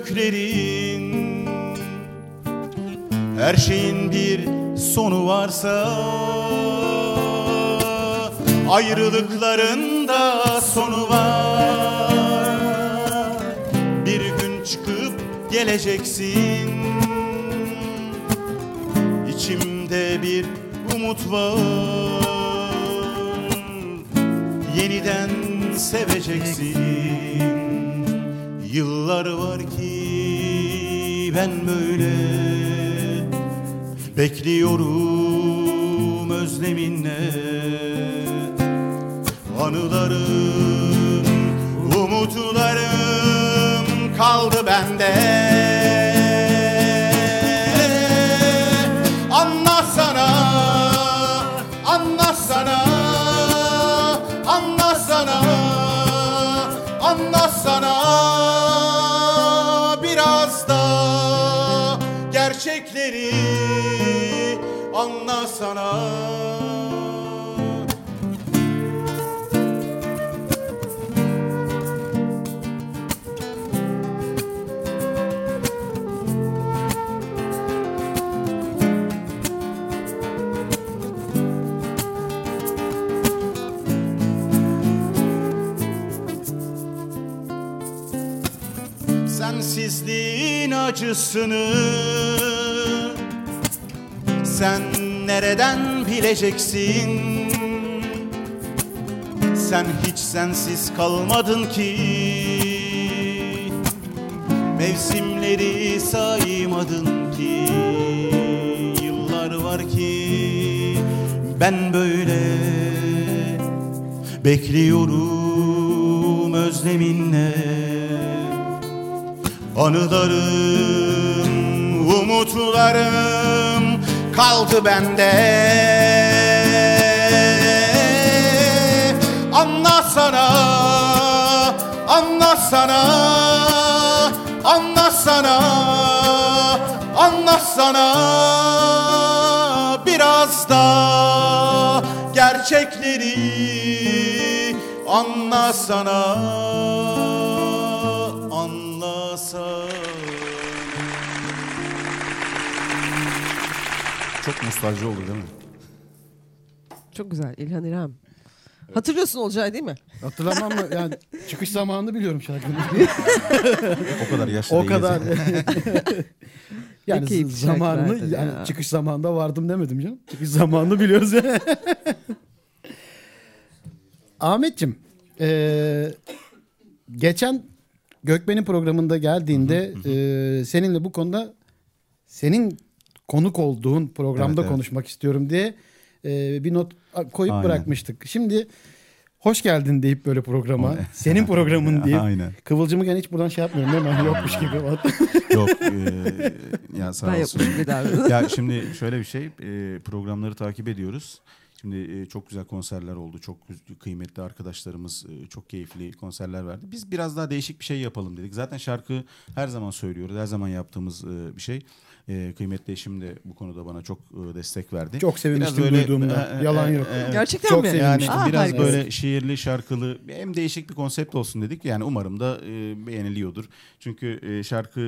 Göklerin. Her şeyin bir sonu varsa Ayrılıkların da sonu var. Bir gün çıkıp geleceksin. İçimde bir umut var. Yeniden seveceksin. Yıllar var ki ben böyle Bekliyorum özleminle. Anılarım, umutlarım kaldı bende. Anlatsana, anlatsana, anlatsana, anlasana Sensizliğin acısını Sen nereden bileceksin? Sen hiç sensiz kalmadın ki. Mevsimleri saymadın ki. Yıllar var ki Ben böyle Bekliyorum özleminle. Anılarım, umutlarım kaldı bende. Anlasana, anlasana, anlasana, anlasana Biraz da gerçekleri anlasana anlasana nostalji oldu değil mi? Çok güzel İlhan İrem. Hatırlıyorsun Olcay değil mi? Hatırlamam mı? Yani çıkış zamanını biliyorum şarkının. O kadar yaşlı o değiliz kadar. yani. yani zamanını yani ya. çıkış zamanında vardım demedim canım. Çıkış zamanını biliyoruz. Ahmetçim, eee, geçen Gökben'in programında geldiğinde eee, seninle bu konuda senin konuk olduğun programda Evet, evet. konuşmak istiyorum diye eee, bir not koyup Aynen. bırakmıştık. Şimdi hoş geldin deyip böyle programa, senin programın Aynen. Kıvılcımı gene hiç buradan şey yapmıyorum değil mi? Yokmuş gibi. Yok. e, ya sağ ben olsun. ya şimdi şöyle bir şey e, programları takip ediyoruz. Şimdi e, çok güzel konserler oldu. Çok kıymetli arkadaşlarımız e, çok keyifli konserler verdi. Biz biraz daha değişik bir şey yapalım dedik. Zaten şarkı her zaman söylüyoruz. Her zaman yaptığımız e, bir şey. Kıymetli eşim de bu konuda bana çok destek verdi. Çok sevinmiştim Biraz böyle- duyduğumda. e, Yalan yok. e, Gerçekten Çok mi? yani Aa, biraz harika. böyle şiirli, şarkılı hem değişik bir konsept olsun dedik. Yani umarım da beğeniliyordur. Çünkü şarkı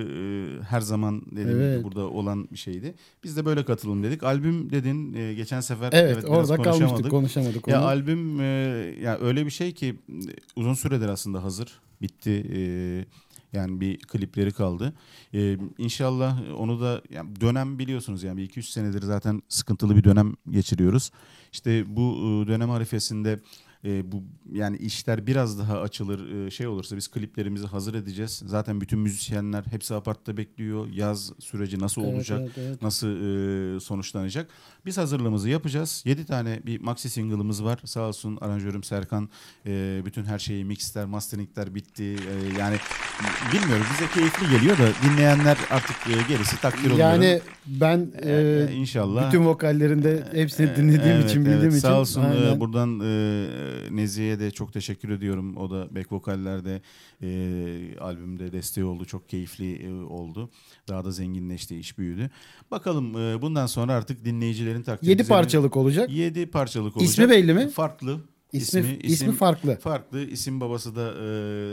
her zaman dediğim gibi Evet. burada olan bir şeydi. Biz de böyle katılım dedik. Albüm dedin geçen sefer Evet, biraz orada kalmıştık konuşamadık. Ya albüm e, ya öyle bir şey ki uzun süredir aslında hazır. Bitti. E, yani bir klipleri kaldı. E, inşallah onu da yani dönem biliyorsunuz yani bir iki üç senedir zaten sıkıntılı bir dönem geçiriyoruz. İşte bu e, dönem harifesinde e, bu yani işler biraz daha açılır e, şey olursa biz kliplerimizi hazır edeceğiz. Zaten bütün müzisyenler hepsi apartta bekliyor. Yaz süreci nasıl Evet, olacak? evet, evet. nasıl e, sonuçlanacak. Biz hazırlığımızı yapacağız. 7 tane bir maxi single'ımız var. Sağ olsun aranjörüm Serkan e, bütün her şeyi mixler, masteringler bitti. E, yani bilmiyorum bize keyifli geliyor da dinleyenler artık e, gerisi takdir oluyor. Yani ben E, e, inşallah. bütün vokallerinde hepsini dinlediğim Evet, için bildiğim evet. için. Sağ olsun e, buradan e, Nezihe'ye de çok teşekkür ediyorum. O da back vokallerde e, albümde desteği oldu. Çok keyifli e, oldu. Daha da zenginleşti, iş büyüdü. Bakalım e, bundan sonra artık dinleyicilerin takdiri. 7 bize- parçalık olacak. 7 parçalık olacak. İsmi belli mi? Farklı. İsmi, ismi, farklı. Farklı. İsim babası da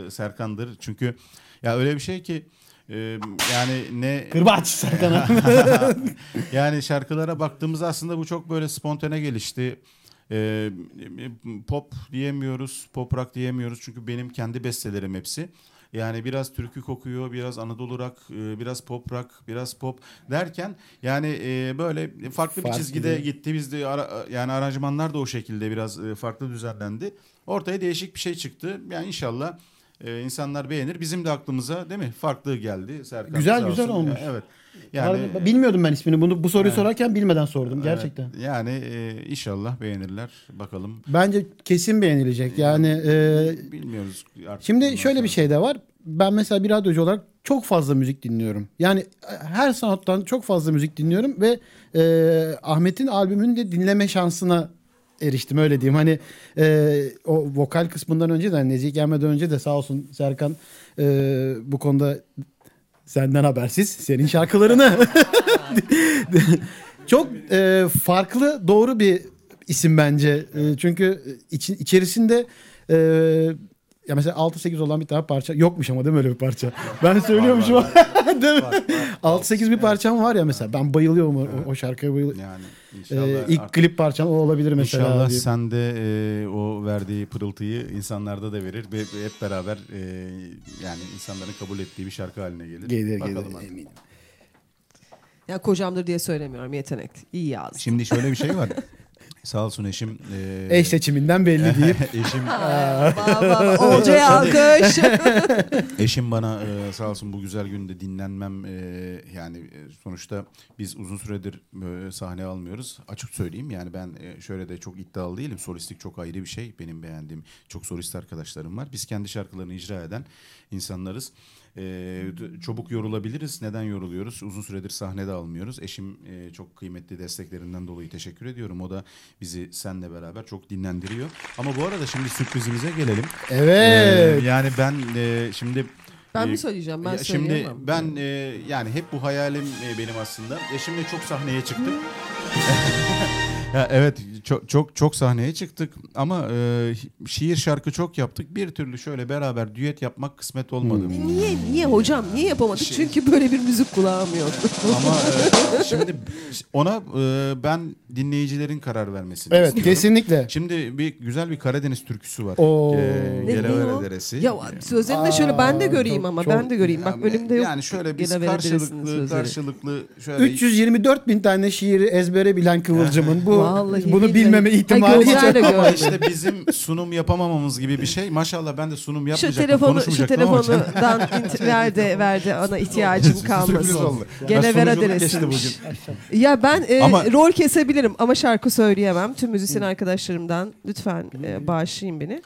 e, Serkan'dır. Çünkü ya öyle bir şey ki e, yani ne Kırbaç Serkan'a. yani şarkılara baktığımızda aslında bu çok böyle spontane gelişti. Ee, pop diyemiyoruz, pop rock diyemiyoruz çünkü benim kendi bestelerim hepsi. Yani biraz türkü kokuyor, biraz Anadolu rock, e, biraz pop rock, biraz pop derken yani e, böyle farklı bir Farklı. çizgide gitti. Biz de ara- yani aranjmanlar da o şekilde biraz e, farklı düzenlendi. Ortaya değişik bir şey çıktı. Yani inşallah e, insanlar beğenir. Bizim de aklımıza değil mi? Farklı geldi. Serkan Güzel, güzel olmuş. Evet. Yani Harbi- Bilmiyordum ben ismini. Bunu bu soruyu Evet. sorarken bilmeden sordum gerçekten. Evet, yani e, inşallah beğenirler. Bakalım. Bence kesin beğenilecek. Yani e, Bilmiyoruz artık. Şimdi şöyle bir sonra. şey de var. Ben mesela bir radyocu olarak çok fazla müzik dinliyorum. Yani her sanattan çok fazla müzik dinliyorum ve e, Ahmet'in albümünü de dinleme şansına eriştim öyle diyeyim. Hani e, o vokal kısmından önce de hani Nezih gelmeden önce de sağ olsun Serkan e, bu konuda senden habersiz senin şarkılarını Çok e, farklı doğru bir isim bence. E, çünkü için, içerisinde e, ya mesela 6-8 olan bir tane parça yokmuş ama değil mi öyle bir parça? Ben söylüyormuşum. değil mi? 6-8 bir parçam var ya mesela. Ben bayılıyorum o, o şarkıya bayılıyorum. Yani E, inşallah ilk artık- klip parçam o olabilir mesela. İnşallah diye. sen de e, o verdiği pırıltıyı insanlarda da verir ve hep beraber e, yani insanların kabul ettiği bir şarkı haline gelir. Gelir Bakalım gelir artık. eminim. Ya kocamdır diye söylemiyorum yetenek. İyi yazdı. Şimdi şöyle bir şey var. Sağ olsun eşim. e, Eş seçiminden belli değil. eşim Baba, Olcay'a alkış. Eşim bana e, sağ olsun bu güzel günde dinlenmem e, yani e, sonuçta biz uzun süredir e, sahne almıyoruz. Açık söyleyeyim yani ben e, şöyle de çok iddialı değilim. Solistlik çok ayrı bir şey. Benim beğendiğim çok solist arkadaşlarım var. Biz kendi şarkılarını icra eden insanlarız. E, çabuk yorulabiliriz. Neden yoruluyoruz? Uzun süredir sahnede almıyoruz. Eşim e, çok kıymetli desteklerinden dolayı teşekkür ediyorum. O da bizi senle beraber çok dinlendiriyor. Ama bu arada şimdi sürprizimize gelelim. Evet. Ee, yani ben e, şimdi Ben e, mi söyleyeceğim? Ben ya şimdi ben e, yani hep bu hayalim e, benim aslında. Eşimle çok sahneye çıktık. ya evet çok çok çok sahneye çıktık ama e, şiir şarkı çok yaptık. Bir türlü şöyle beraber düet yapmak kısmet olmadı. Niye niye hocam niye yapamadık? Şey- Çünkü böyle bir müzik kulağım yok. Ama e, şimdi ona e, ben dinleyicilerin karar vermesini Evet istiyorum. kesinlikle. Şimdi bir güzel bir Karadeniz türküsü var. Oo. Ee, o? Deresi. ya sözlerini de şöyle ben de göreyim çok- ama çok- ben de göreyim. Bak Yani- önümde yok. Yani şöyle biz karşılıklı karşılıklı şöyle 324 bin tane şiiri ezbere bilen Kıvılcım'ın bu Vallahi bunu billahi. bilmeme Ay, ihtimali hiç gözlerle ama işte bizim sunum yapamamamız gibi bir şey. Maşallah ben de sunum Şu yapmayacaktım, telefonu şu ama telefondan int- verdi verdi ana ihtiyacım kalmasın. geçti Deresi'ymiş. bugün. Ya ben e, Ama- rol kesebilirim ama şarkı söyleyemem. Tüm müzisyen arkadaşlarımdan lütfen e, bağışlayın beni.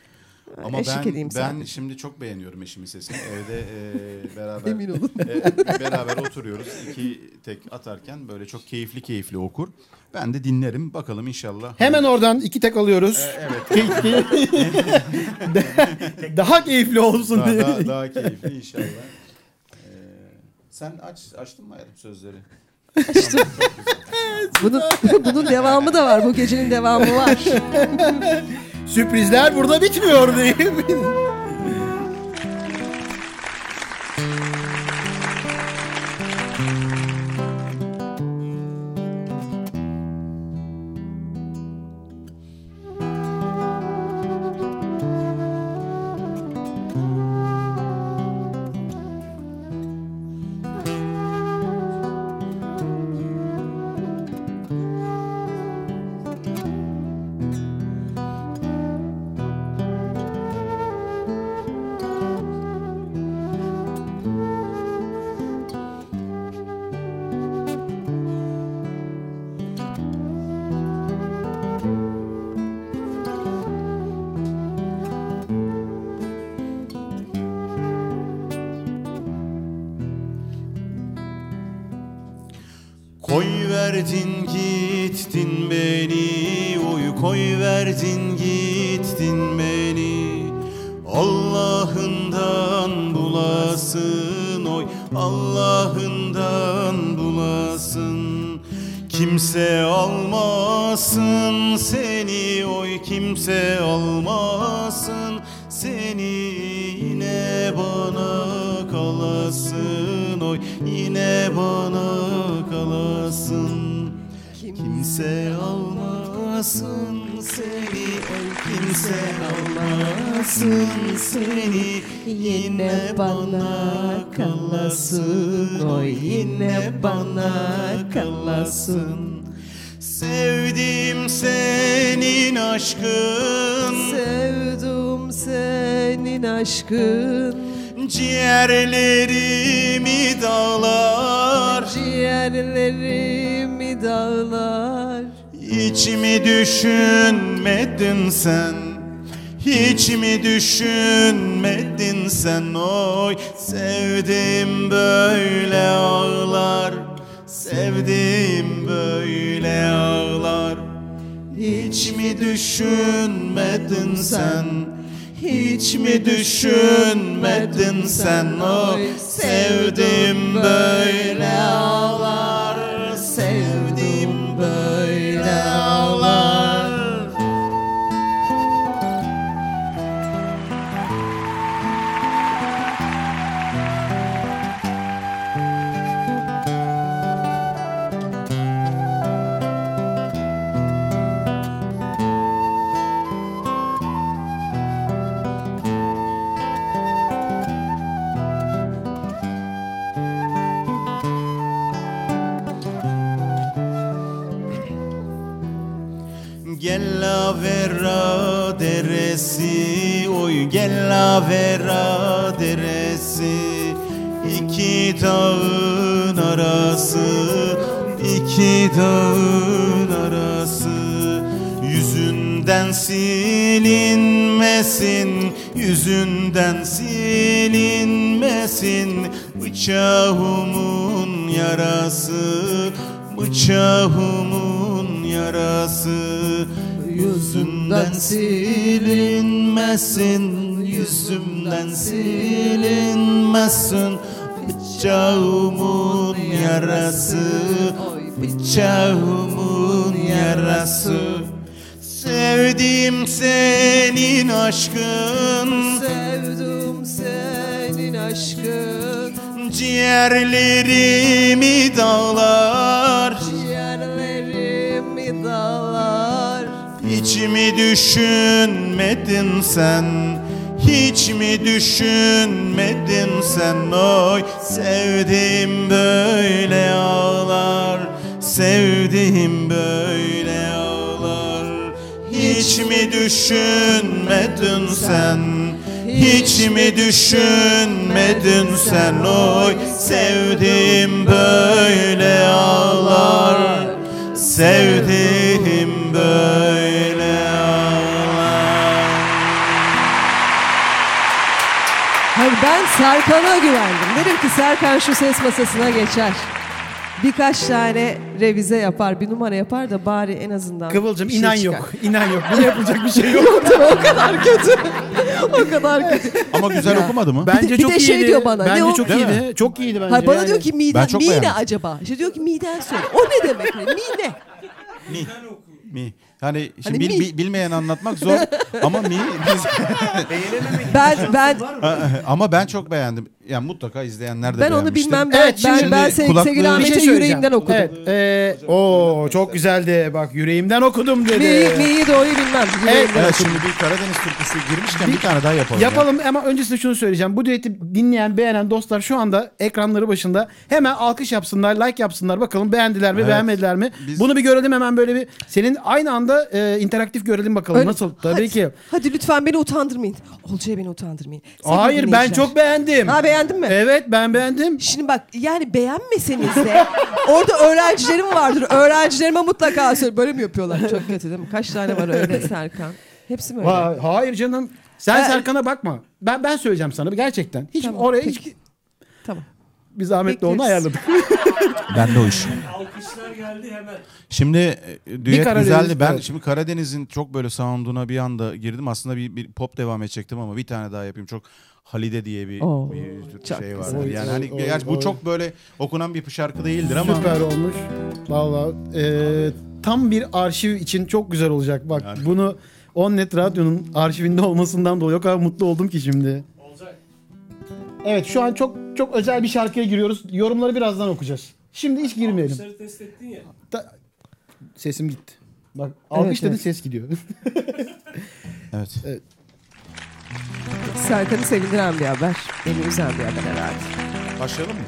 Ama Eşlik ben, edeyim ben sadece. şimdi çok beğeniyorum eşimin sesini. Evde e, beraber Emin olun. e, beraber oturuyoruz. İki tek atarken böyle çok keyifli keyifli okur. Ben de dinlerim. Bakalım inşallah. Hemen oradan iki tek alıyoruz. Evet. Daha keyifli olsun daha, diye. daha, daha keyifli inşallah. Ee, sen aç açtın mı hayatım sözleri? Bunun, bunun devamı da var. Bu gecenin devamı var. Sürprizler burada bitmiyor. Koy verdin gittin beni. Oy koy verdin gittin beni. Allah'ından bulasın Oy Allah'ından bulasın. Kimse almasın seni Oy kimse almasın Kimse almasın seni Oy kimse almasın seni. Yine bana kalasın Oy yine bana kalasın Sevdim senin aşkın. Sevdum senin aşkın. Ciğerlerimi dağlar. Ciğerlerimi Hiç mi düşünmedin sen? Hiç mi düşünmedin sen? Oy Sevdim böyle ağlar. Sevdim böyle ağlar. Hiç mi düşünmedin sen? Hiç mi düşünmedin sen? Oy Sevdim böyle ağlar la vera deresi Oy gel la vera deresi. İki dağın arası iki dağın arası. Yüzünden silinmesin Yüzünden silinmesin. Bıçağımın yarası Bıçağımın yarası Yüzümden silinmesin Yüzümden silinmesin. Bıçağımın yarası Bıçağımın yarası. Sevdim senin aşkın. Sevdim senin aşkın. Ciğerlerimi dağlar Hiç mi düşünmedin sen? Hiç mi düşünmedin sen? Oy Sevdim böyle ağlar Sevdim böyle ağlar. Hiç mi düşünmedin sen? Hiç mi düşünmedin sen? Oy Sevdim böyle ağlar Sevdim böyle Serkan'a güvendim. Dedim ki Serkan şu ses masasına geçer. Birkaç tane revize yapar, bir numara yapar da bari en azından Kıvılcım bir şey inan çıkar. yok. İnan yok. Bunu yapılacak bir şey yok. o kadar kötü. o kadar kötü. Ama güzel Ya. okumadı mı? Bence Bir de çok şey iyiydi. diyor bana, ne Bence o? çok iyiydi. Çok iyiydi bence. Hayır bana yani. diyor ki miden, çok mi ne beğendim. acaba? İşte diyor ki miden söyle. O ne demek? Mi ne? Mi. Yani şimdi Hani bil- mi? bil- bilmeyen anlatmak zor ama mi biz Ben ben ama ben çok beğendim. Yani mutlaka izleyenler de ben onu beğenmiştir. bilmem. Ben Evet, ben, şimdi ben Sevgili kulaklığı- Sevgili şey Ahmet'e söyleyeceğim. yüreğimden okudum. Evet. E, o çok güzeldi. Bak yüreğimden okudum dedi. Mi'yi mi'yi doğru bilmem. Yüreğimden Evet okudum. şimdi bir Karadeniz türküsü girmişken bir tane daha yapalım. ya. Yapalım ama öncesinde şunu söyleyeceğim. Bu düeti dinleyen, beğenen dostlar şu anda ekranları başında hemen alkış yapsınlar, like yapsınlar. Bakalım beğendiler mi, Evet. beğenmediler mi? Biz- Bunu bir görelim hemen böyle bir. Senin aynı anda e, interaktif görelim bakalım. Öyle- Nasıl? Tabii Hadi, ki. Hadi lütfen beni utandırmayın. Olcay'a beni utandırmayın. Sevgili Hayır ben dinleyiciler. çok beğendim. Ha beğendin mi? Evet ben beğendim. Şimdi bak yani beğenmeseniz de orada öğrencilerim vardır. Öğrencilerime mutlaka söyle. Böyle mi yapıyorlar? Çok kötü değil mi? Kaç tane var öyle Serkan? Hepsi mi öyle? Vay, hayır canım. Sen Ha, Serkan'a bakma. Ben ben söyleyeceğim sana gerçekten. Hiç Tamam, oraya peki. hiç Tamam. biz Ahmet'le onu Bekleriz. ayarladık. Ben de o iş. Alkışlar geldi hemen. Şimdi e, düet Karadeniz, güzeldi. Ben evet. şimdi Karadeniz'in çok böyle sound'una bir anda girdim. Aslında bir, bir pop devam edecektim ama bir tane daha yapayım. Çok Halide diye bir, Oo, bir şey var. Yani hani oy, gerçi oy. bu çok böyle okunan bir şarkı değildir ama Süper olmuş. Vallahi e, tam bir arşiv için çok güzel olacak. Bak Yani. bunu Onnet Radyo'nun arşivinde olmasından dolayı o kadar mutlu oldum ki şimdi. Olacak. Evet şu an çok çok özel bir şarkıya giriyoruz. Yorumları birazdan okuyacağız. Şimdi hiç girmeyelim. Alkışları test ettin ya. Da- Sesim gitti. Bak alkış Evet, dedin evet. ses gidiyor. evet. Serkan'ı sevindiren bir haber. Beni üzen bir haber herhalde. Başlayalım mı?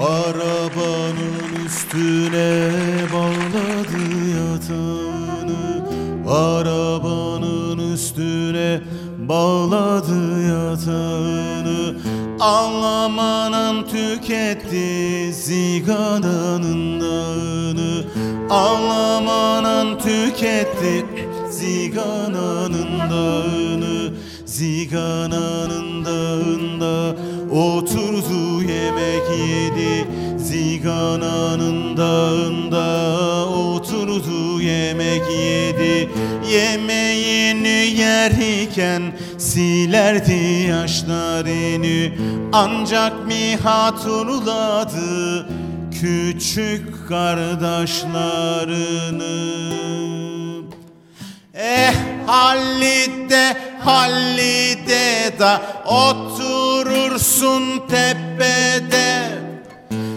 Arabanın üstüne bağladı yatağını Arabanın üstüne bağladı yatağını Ağlamanan tüketti zigananın dağını Ağlamanan tüketti zigananın dağını Zigananın dağında oturdu yemek yedi. Zigananın dağında oturdu yemek yedi. Yemeğini yerken silerdi yaşlarını. Ancak mi hatırladı küçük kardeşlerini Eh Halide Halide da oturursun tepede.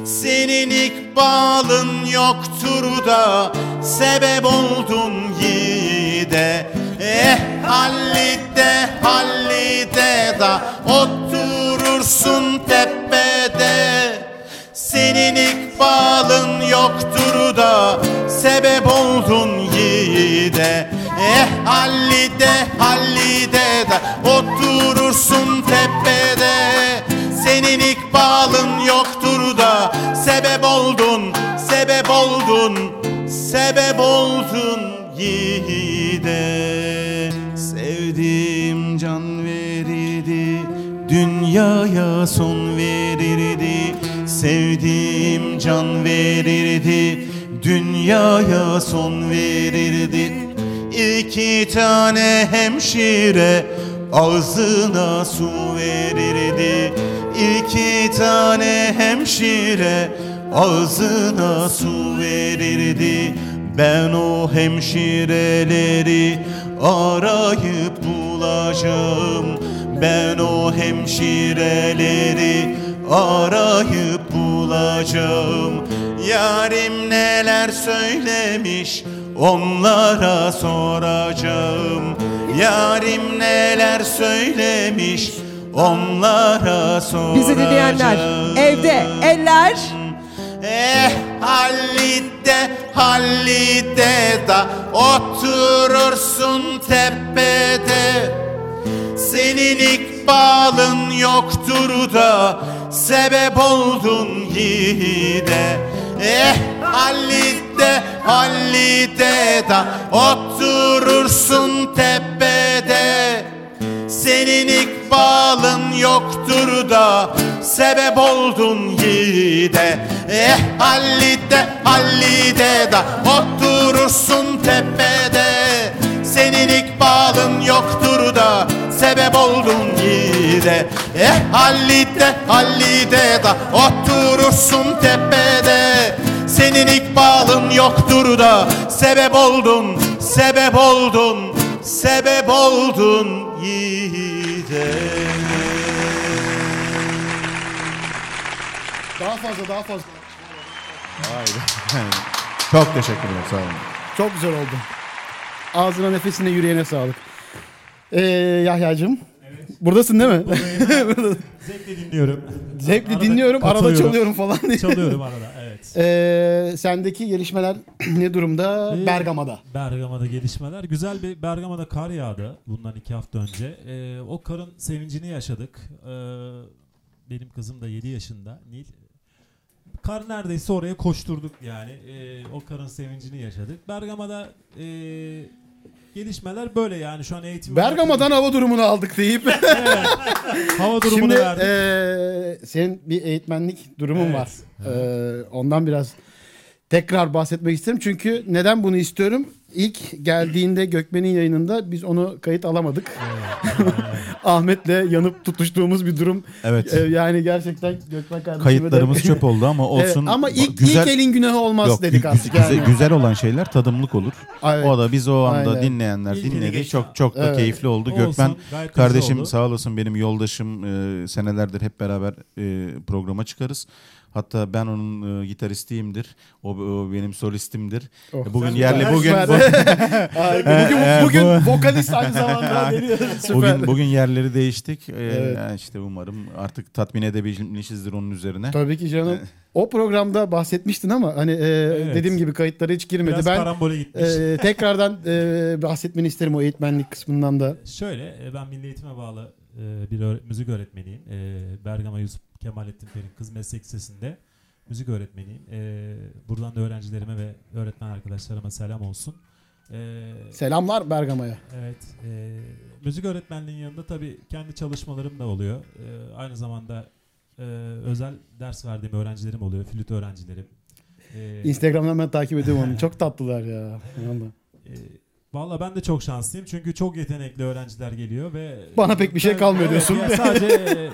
Senin ikbalın yoktur da sebep oldun yiğide Eh Halide Halide da oturursun tepede. Senin ikbalın yoktur da sebep oldun yiğide Hallide Hallide da Oturursun tepede. Senin ikbalın yoktur da Sebep oldun Sebep oldun Sebep oldun yiğide. Sevdiğim can verirdi Dünyaya son verirdi. Sevdiğim can verirdi Dünyaya son verirdi İki tane hemşire Ağzına su verirdi. İki tane hemşire Ağzına su verirdi. Ben o hemşireleri arayıp bulacağım. Ben o hemşireleri arayıp bulacağım. Yarim neler söylemiş onlara soracağım Yarim neler söylemiş? Onlara soracağım Bizi dinleyenler evde eller? Eh Halide Halide da oturursun tepede. Senin ikbalın yoktur da sebep oldun yiğide Eh Halide Halide da oturursun tepede. Senin ikbalın yoktur da sebep oldun yiğide Eh Hallide Hallide da oturursun tepede. Senin ikbalın yoktur da sebep oldun yiğide Eh Hallide Hallide da oturursun tepede Senin ikbalın yoktur da sebep oldun sebep oldun sebep oldun yiğide Daha fazla daha fazla. Çok teşekkürler sağ olun. Çok güzel oldu. Ağzına nefesine yüreğine sağlık. Ee, Yahya'cığım. Buradasın değil mi? Zevkle dinliyorum. Zevkle Arada dinliyorum, arada çalıyorum falan. diye. Çalıyorum arada evet. Ee, sendeki gelişmeler ne durumda? Ee, Bergama'da. Bergama'da gelişmeler. Güzel bir Bergama'da kar yağdı bundan iki hafta önce. Ee, o karın sevincini yaşadık. Ee, benim kızım da 7 yaşında Nil. Kar neredeyse oraya koşturduk yani. Ee, o karın sevincini yaşadık. Bergama'da e, gelişmeler böyle yani şu an eğitim... Bergama'dan hava durumunu aldık deyip. Evet. Hava durumunu Şimdi verdik. ee, senin bir eğitmenlik durumun Evet. var. Ee, ondan biraz tekrar bahsetmek isterim. Çünkü neden bunu istiyorum? İlk geldiğinde Gökmen'in yayınında biz onu kayıt alamadık. Ahmet'le yanıp tutuştuğumuz bir durum. Evet. Ee, yani gerçekten Gökmen kardeşime de- Kayıtlarımız çöp oldu ama Evet, olsun. ama ilk, güzel ilk elin günahı olmaz Yok, dedik artık. güzel, yani. güzel olan şeyler tadımlık olur. Evet. O da biz o anda Aynen. dinleyenler dinledi. Çok çok da Evet. keyifli oldu. Olsun, Gökmen kardeşim oldu. sağ olasın benim yoldaşım. Ee, senelerdir hep beraber e, programa çıkarız. Hatta ben onun e, gitaristiyimdir. O, o benim solistimdir. Oh. Bugün Sen yerli süper. bugün Harika. bugün Ee, bugün bu- vokalist aynı zamanda geliyor. Süper. bugün bugün yerleri değiştik. Ee, Evet. işte umarım artık tatmin edebilmişizdir onun üzerine. Tabii ki canım. O programda bahsetmiştin ama hani e, dediğim gibi kayıtlara hiç girmedi. Biraz ben karambole gitmiş. e, tekrardan e, bahsetmeni isterim o eğitmenlik kısmından da. Şöyle e, ben Milli Eğitim'e bağlı e, bir öğre- müzik öğretmeniyim. E, Bergama Yusuf Kemalettin Ferin Kız Meslek Lisesi'nde müzik öğretmeniyim. E, buradan da öğrencilerime ve öğretmen arkadaşlarıma selam olsun. E, Selamlar Bergama'ya. evet, e, müzik öğretmenliğinin yanında tabii kendi çalışmalarım da oluyor. E, aynı zamanda e, özel ders verdiğim öğrencilerim oluyor, flüt öğrencilerim. E, Instagram'dan ben takip ediyorum onu. Çok tatlılar ya. E, Valla ben de çok şanslıyım çünkü çok yetenekli öğrenciler geliyor ve Bana pek bir şey Evet, kalmıyor evet, diyorsun. ya sadece e,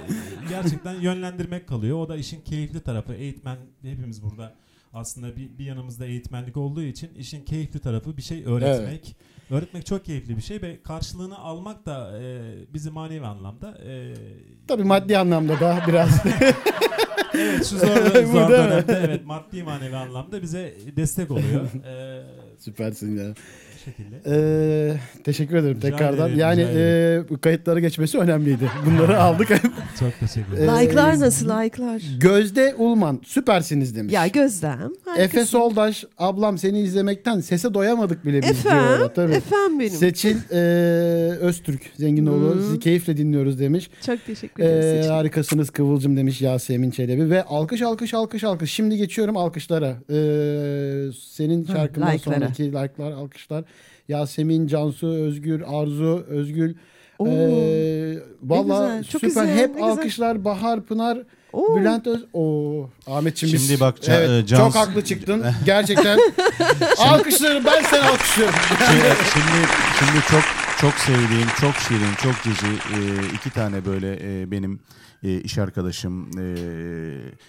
gerçekten yönlendirmek kalıyor. O da işin keyifli tarafı. Eğitmen hepimiz burada aslında bir, bir yanımızda eğitmenlik olduğu için işin keyifli tarafı bir şey öğretmek. Öğretmek çok keyifli bir şey ve karşılığını almak da e, bizi manevi anlamda e, Tabii maddi anlamda da biraz. evet şu zor, zor dönemde evet maddi manevi anlamda bize destek oluyor. E, Süpersin ya. Şekilde. Ee, teşekkür ederim Rica tekrardan. ederim, yani ederim. e, bu kayıtlara geçmesi önemliydi. Bunları aldık. Çok teşekkür Ee, ederim. Like'lar nasıl like'lar? Gözde Ulman süpersiniz demiş. Ya Gözlem. Efe harikasın. Soldaş ablam seni izlemekten sese doyamadık bile biz diyor. Efendim, Tabii. efendim benim. Seçil e, Öztürk Zenginoğlu sizi keyifle dinliyoruz demiş. Çok teşekkür ederiz. Ee, Seçil. harikasınız Kıvılcım demiş Yasemin Çelebi ve alkış alkış alkış alkış. Şimdi geçiyorum alkışlara. Ee, senin şarkından like'lara. sonraki like'lar alkışlar. Yasemin, Cansu, Özgür, Arzu, Özgül. Oo, Ee, Valla süper. güzel, Hep güzel. alkışlar. Bahar, Pınar, Oo. Bülent Öz... Oo, Ahmetciğim biz... Şimdi bak, evet, e, Cansu- Çok haklı çıktın. Gerçekten. Alkışları ben seni alkışlıyorum. Şimdi, şimdi şimdi çok çok sevdiğim, çok şirin, çok cici e, iki tane böyle e, benim e, iş arkadaşım e,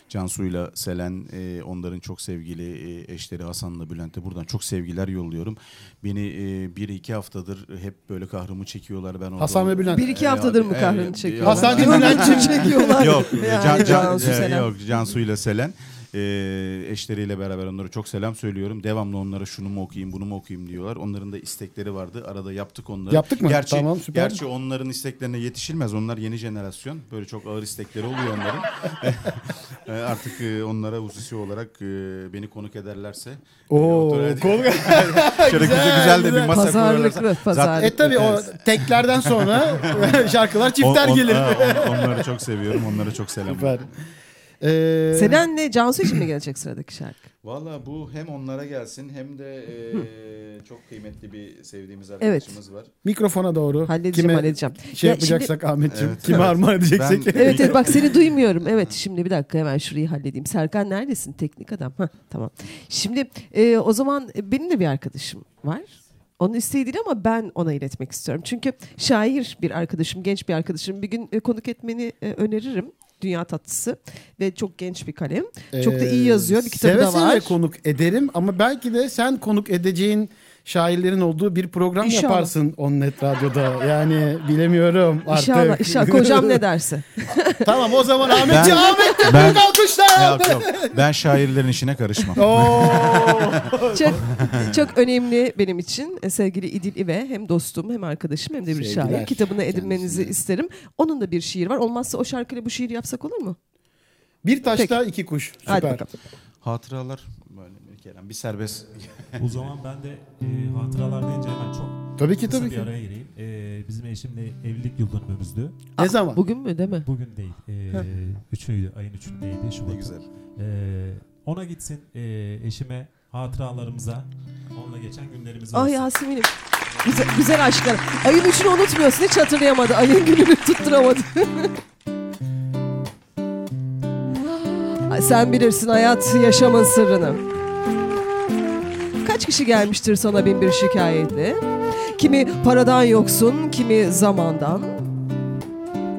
Cansu'yla Selen, e, onların çok sevgili e, eşleri Hasan'la Bülent'e buradan çok sevgiler yolluyorum. Beni e, bir iki haftadır hep böyle kahrımı çekiyorlar. Ben orada- Hasan ve Bülent. Bir iki haftadır mı kahrını evet. çekiyorlar? Hasan mi? Bülent'ciğim. çekiyorlar. Yok, Can, Can, Cansu e, Selen. yok Cansu ile Selen. E, eşleriyle beraber onlara çok selam söylüyorum. Devamlı onlara şunu mu okuyayım, bunu mu okuyayım diyorlar. Onların da istekleri vardı. Arada yaptık onları. Yaptık mı? Gerçi, Tamam, süper. Gerçi onların isteklerine yetişilmez. Onlar yeni jenerasyon. Böyle çok ağır istekleri oluyor onların. E, Artık e, onlara hususi olarak e, beni konuk ederlerse. e, Oo, otur- kol- Şöyle güzel, güzel de bir masa Pazarlıklı, kurarlarsa. pazarlıklı. E tabi o teklerden sonra şarkılar çifter On- on- gelir. ha, on- onları çok seviyorum. Onlara çok selam. Süper. Ee, Selen'le Cansu için mi gelecek sıradaki şarkı? Valla bu hem onlara gelsin hem de e, çok kıymetli bir sevdiğimiz arkadaşımız var. mikrofona doğru. Halledeceğim Kime halledeceğim. şey Ya yapacaksak Ahmetciğim. Evet, kime evet. armağan edeceksek. Ben- Evet evet bak seni duymuyorum. Evet şimdi bir dakika hemen şurayı halledeyim. Serkan neredesin? Teknik adam. Hah, tamam. Şimdi e, o zaman benim de bir arkadaşım var. Onun isteği değil ama ben ona iletmek istiyorum. Çünkü şair bir arkadaşım, genç bir arkadaşım. Bir gün e, konuk etmeni e, öneririm. Dünya tatlısı ve çok genç bir kalem. Çok da iyi yazıyor. Bir kitabı Ee, seve da var. Seve konuk ederim ama belki de sen konuk edeceğin şairlerin olduğu bir program İnşallah. yaparsın On Net Radyo'da. Yani bilemiyorum artık. İnşallah, inşallah. Kocam ne derse. tamam o zaman Ahmetciğim Ben- Ahmet ben- büyük alkışlar. Yok yok ben şairlerin işine karışmam. Çok çok önemli benim için e, sevgili İdil İve hem dostum hem arkadaşım hem de bir Sevgiler şair. Kitabını edinmenizi kendisine. isterim. Onun da bir şiir var. Olmazsa o şarkıyla bu şiiri yapsak olur mu? bir taşta iki kuş. Hadi Süper. bakalım. Hatıralar böyle bir Kerem bir serbest. O zaman ben de e, hatıralar deyince hemen çok Tabii ki kısa tabii bir ki. araya gireyim. E, bizim eşimle evlilik yıl dönümümüzdü. Ne zaman? Bugün mü değil mi? Bugün değil. E, üçüydü, ayın üçündeydi. Şubat. Ne güzel. E, ona gitsin e, eşime hatıralarımıza, onunla geçen günlerimize Ah olsun. Yasemin'im. Güzel, güzel aşklar. Ayın üçünü unutmuyorsun. Hiç hatırlayamadı. Ayın gününü tutturamadı. Ay, Sen bilirsin hayat yaşamın sırrını. Kaç kişi gelmiştir sana bin bir şikayetle? Kimi paradan yoksun, kimi zamandan.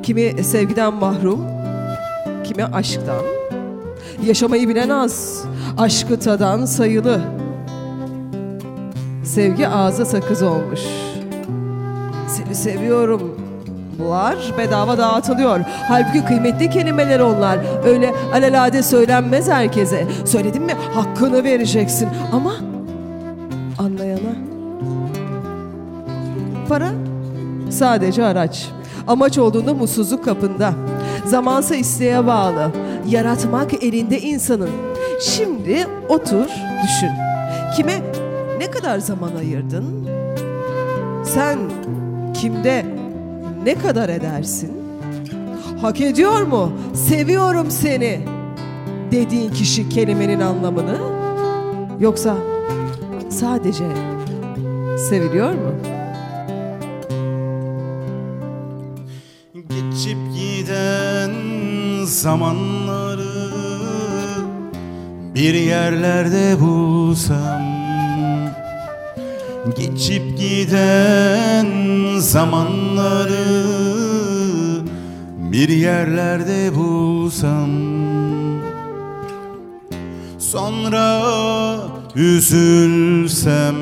Kimi sevgiden mahrum, kimi aşktan. Yaşamayı bilen az, aşkı tadan sayılı. Sevgi ağza sakız olmuş. Seni seviyorum. Bunlar bedava dağıtılıyor. Halbuki kıymetli kelimeler onlar. Öyle alelade söylenmez herkese. Söyledin mi hakkını vereceksin. Ama anlayana. Para sadece araç. Amaç olduğunda mutsuzluk kapında. Zamansa isteğe bağlı. Yaratmak elinde insanın. Şimdi otur, düşün. Kime ne kadar zaman ayırdın? Sen kimde ne kadar edersin? Hak ediyor mu? Seviyorum seni dediğin kişi kelimenin anlamını yoksa sadece seviliyor mu? Geçip giden zamanları bir yerlerde bulsam Geçip giden zamanları bir yerlerde bulsam Sonra üzülsem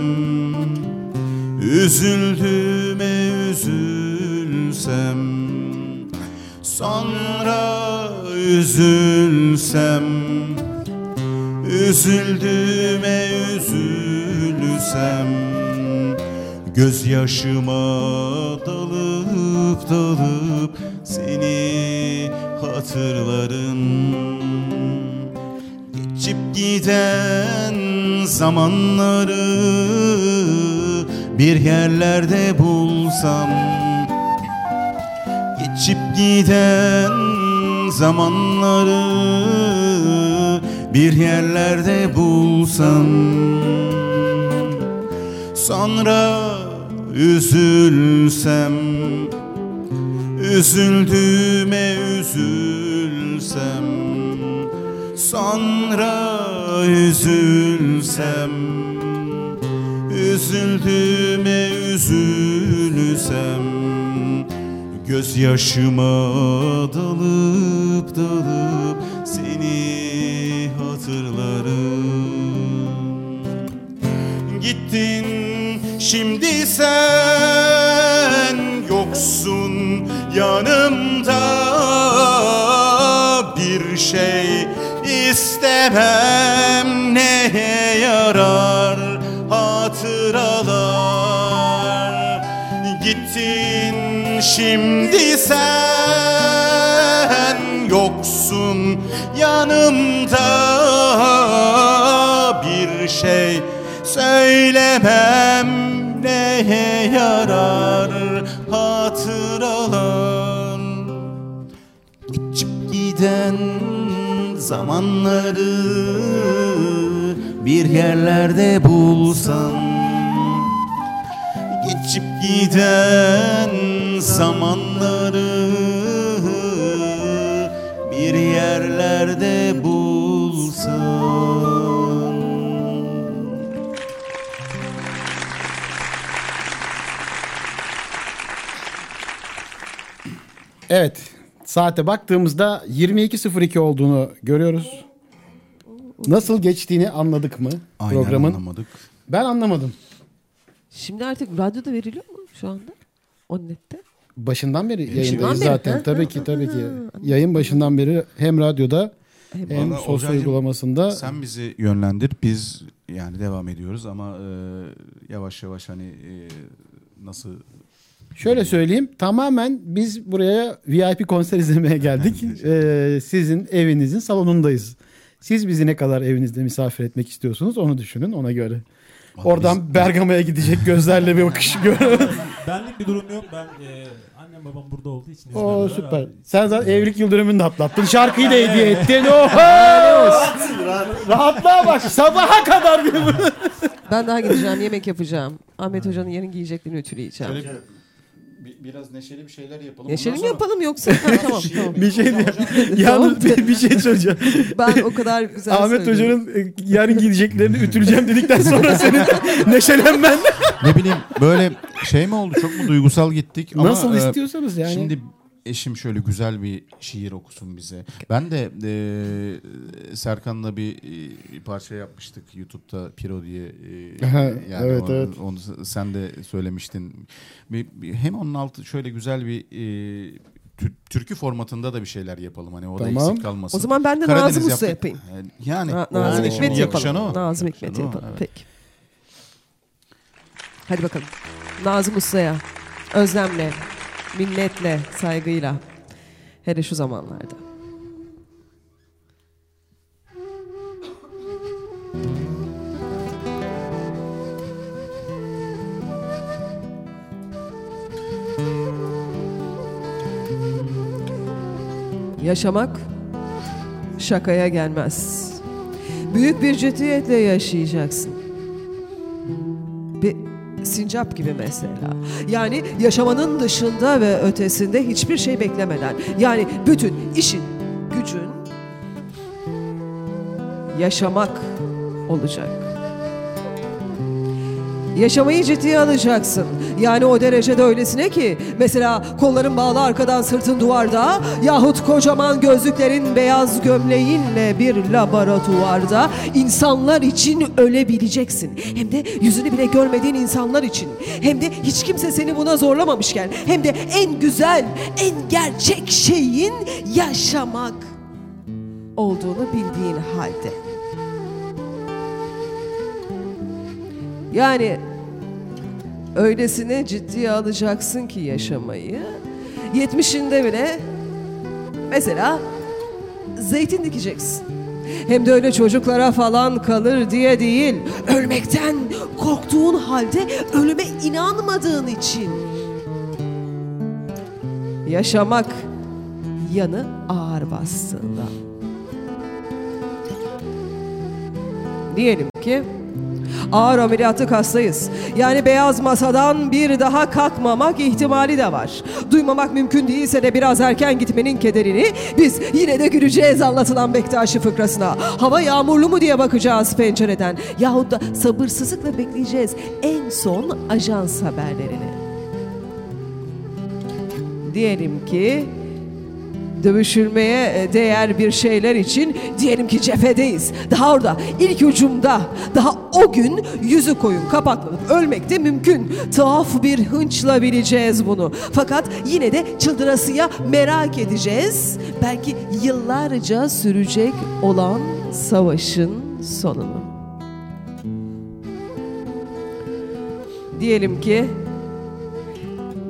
Üzüldüğüme üzülsem. Sonra üzülsem Üzüldüğüme üzülsem. Gözyaşıma dalıp dalıp seni hatırlarım giden zamanları bir yerlerde bulsam Geçip giden zamanları bir yerlerde bulsam. Sonra üzülsem Üzüldüğüme üzülsem Sonra üzülsem Üzüldüğüme üzülsem Gözyaşıma dalıp dalıp Seni hatırlarım. Gittin şimdi sen istemem neye yarar hatıralar? Gittin şimdi sen yoksun yanımda bir şey söylemem neye yarar zamanları bir yerlerde bulsam Geçip giden zamanları bir yerlerde bulsam Evet. Saate baktığımızda 22.02 olduğunu görüyoruz. Nasıl geçtiğini anladık mı Aynen programın? anlamadık. Ben anlamadım. Şimdi artık radyoda veriliyor mu şu anda? O nette. Başından beri yayındayız beri, zaten. ha? Tabii ki tabii ki. Yayın başından beri hem radyoda hem Vallahi sosyal Olcaycığım, uygulamasında Sen bizi yönlendir. Biz yani devam ediyoruz ama e, yavaş yavaş hani e, nasıl Şöyle söyleyeyim tamamen biz buraya VIP konser izlemeye geldik. Ee, sizin evinizin salonundayız. Siz bizi ne kadar evinizde misafir etmek istiyorsunuz onu düşünün ona göre. Oradan Bergama'ya gidecek gözlerle bir bakış gör. Benlik bir durum yok. Ben e, annem babam burada olduğu için Oo İzmir'deler süper. abi. Sen zaten evlilik yıl dönümünü de atlattın. Şarkıyı da hediye ettin. Oho! Rahatlığa bak. Sabaha kadar gibi. Ben daha gideceğim yemek yapacağım. Ahmet Hoca'nın yarın giyeceklerini ütüleyeceğim. Biraz neşeli bir şeyler yapalım. Neşeli mi yapalım yoksa? Ha, tamam tamam. bir şey diye. Yalnız bir, bir şey söyleyeceğim. Ben o kadar güzel Ahmet söylüyorum. Hoca'nın e, yarın giyeceklerini ütüleyeceğim dedikten sonra senin neşelenmen. ne bileyim böyle şey mi oldu çok mu duygusal gittik ama Nasıl e, istiyorsanız yani. Şimdi eşim şöyle güzel bir şiir okusun bize. Ben de e, Serkan'la bir, e, bir parça yapmıştık YouTube'da Piro diye. e, yani evet, onu, evet. onu sen de söylemiştin. Bir, bir- hem onun altı şöyle güzel bir e, tür- türkü formatında da bir şeyler yapalım. Hani o da Tamam. eksik kalmasın. O zaman ben de Karadeniz Nazım Usta yapayım. Yani Na- Nazım Hikmet yapalım. o. Nazım Hikmet yapalım. evet. Peki. Hadi bakalım. Nazım Usta'ya özlemle, minnetle, saygıyla. Hele şu zamanlarda. Yaşamak şakaya gelmez. Büyük bir ciddiyetle yaşayacaksın. Sincap gibi mesela. Yani yaşamanın dışında ve ötesinde hiçbir şey beklemeden. Yani bütün işin, gücün yaşamak olacak. Yaşamayı ciddiye alacaksın. Yani o derecede öylesine ki mesela kolların bağlı arkadan sırtın duvarda yahut kocaman gözlüklerin beyaz gömleğinle bir laboratuvarda insanlar için ölebileceksin. Hem de yüzünü bile görmediğin insanlar için. Hem de hiç kimse seni buna zorlamamışken. Hem de en güzel, en gerçek şeyin yaşamak olduğunu bildiğin halde. Yani öylesine ciddiye alacaksın ki yaşamayı. 70'inde bile mesela zeytin dikeceksin. Hem de öyle çocuklara falan kalır diye değil. Ölmekten korktuğun halde ölüme inanmadığın için. Yaşamak yanı ağır bastığında. Diyelim ki ağır ameliyatlık hastayız. Yani beyaz masadan bir daha kalkmamak ihtimali de var. Duymamak mümkün değilse de biraz erken gitmenin kederini biz yine de güleceğiz anlatılan Bektaşi fıkrasına. Hava yağmurlu mu diye bakacağız pencereden. Yahut da sabırsızlıkla bekleyeceğiz en son ajans haberlerini. Diyelim ki dövüşülmeye e, değer bir şeyler için diyelim ki cephedeyiz. Daha orada ilk ucumda daha o gün yüzü koyun kapaklanıp ölmek de mümkün. Tuhaf bir hınçla bileceğiz bunu. Fakat yine de çıldırasıya merak edeceğiz. Belki yıllarca sürecek olan savaşın sonunu. Diyelim ki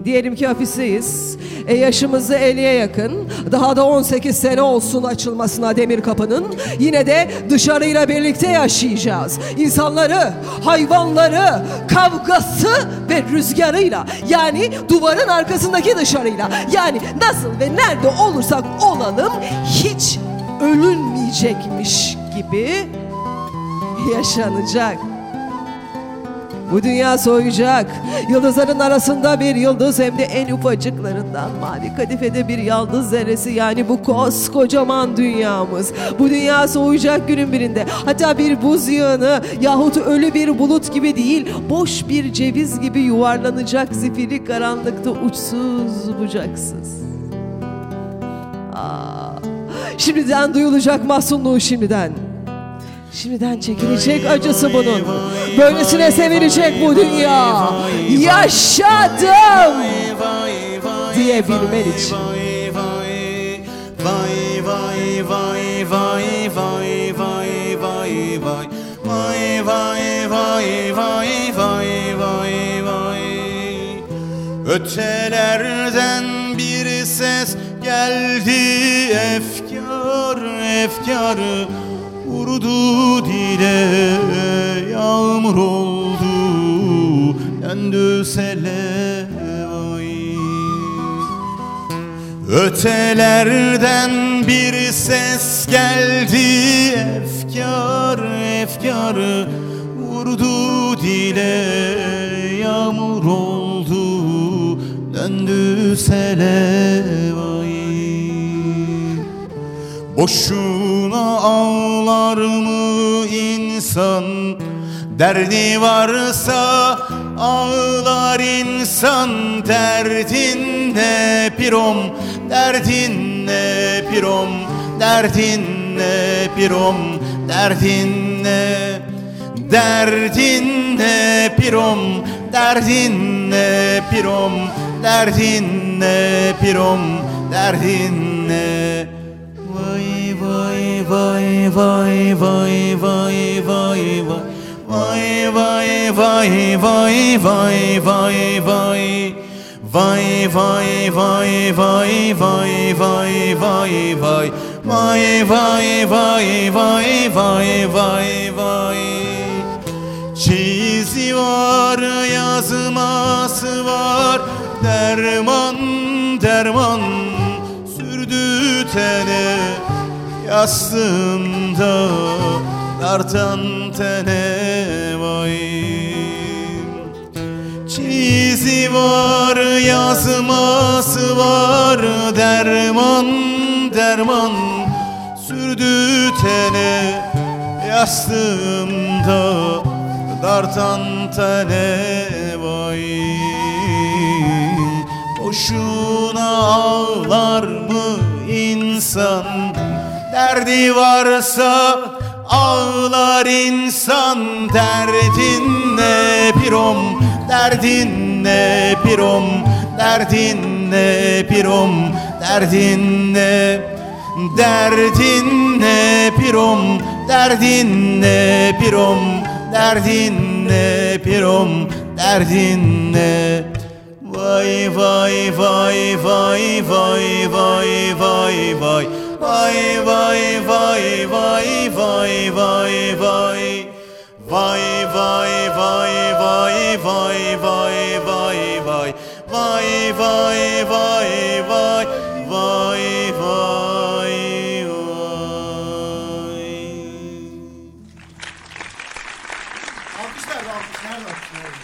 Diyelim ki hapisteyiz. E yaşımızı 50'ye yakın. Daha da 18 sene olsun açılmasına demir kapının. Yine de dışarıyla birlikte yaşayacağız. İnsanları, hayvanları, kavgası ve rüzgarıyla. Yani duvarın arkasındaki dışarıyla. Yani nasıl ve nerede olursak olalım hiç ölünmeyecekmiş gibi yaşanacak. Bu dünya soyacak. Yıldızların arasında bir yıldız hem de en ufacıklarından mavi kadifede bir yıldız zerresi yani bu koskocaman dünyamız. Bu dünya soğuyacak günün birinde. Hatta bir buz yığını yahut ölü bir bulut gibi değil boş bir ceviz gibi yuvarlanacak zifiri karanlıkta uçsuz bucaksız. Aa, şimdiden duyulacak mahzunluğu şimdiden. Şimdiden çekilecek acısı bunun. Böylesine sevilecek bu dünya. Yaşadım diyebilmen için. Ötelerden bir ses geldi efkar efkar Vurdu dile yağmur oldu. Döndü sele Ötelerden bir ses geldi efkar efkar. Vurdu dile yağmur oldu. Döndü sele vay Boşuna ağlar mı insan? Derdi varsa ağlar insan. Derdin ne pirom Derdin ne pirom Derdin ne pirom Derdin ne Derdin ne pirom Derdin ne pirom Derdin ne pirom Derdin ne Vay vay vay vay vay vay vay vay Vay vay vay vay vay vay vay Vay vay vay vay vay vay vay vay Vay vay vay vay vay vay Çizi var yazması var Derman derman sürdü tene Yastığımda dartan tene vay. Çizi var yazması var Derman derman sürdü tene. Yastığımda dartan tene vay. Boşuna ağlar mı insan Derdi varsa ağlar insan Derdin ne pirom? Derdin ne pirom? Derdin ne pirom? Derdin ne? Derdin ne pirom? Derdin ne pirom? Derdin ne pirom? Derdin ne? Vay vay vay vay vay vay vay vay Vay vay vay vay vay vay vay Vay vay vay vay vay vay vay vay Vay vay vay vay vay vay vay Alkışlar alkış nerede alkış nerede?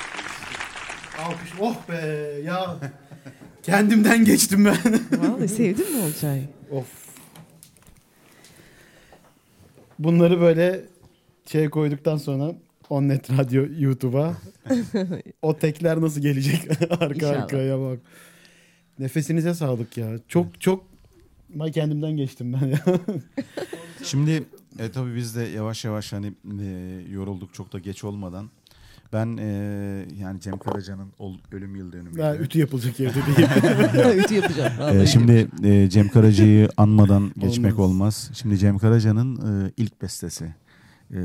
Alkış oh be ya. Kendimden geçtim ben. Vallahi sevdin mi Olcay? of. Bunları böyle şey koyduktan sonra Onnet Radyo YouTube'a o tekler nasıl gelecek arka İnşallah. arkaya bak. Nefesinize sağlık ya. Çok çok ben kendimden geçtim ben ya. Şimdi e, tabii biz de yavaş yavaş hani e, yorulduk çok da geç olmadan. Ben e, yani Cem Karaca'nın ölüm yıl dönümü. Daha ütü yapılacak yerde değil. Ütü yapacağım. Vallahi. şimdi e, Cem Karaca'yı anmadan geçmek Olmaz. olmaz. Şimdi Cem Karaca'nın e, ilk bestesi. E,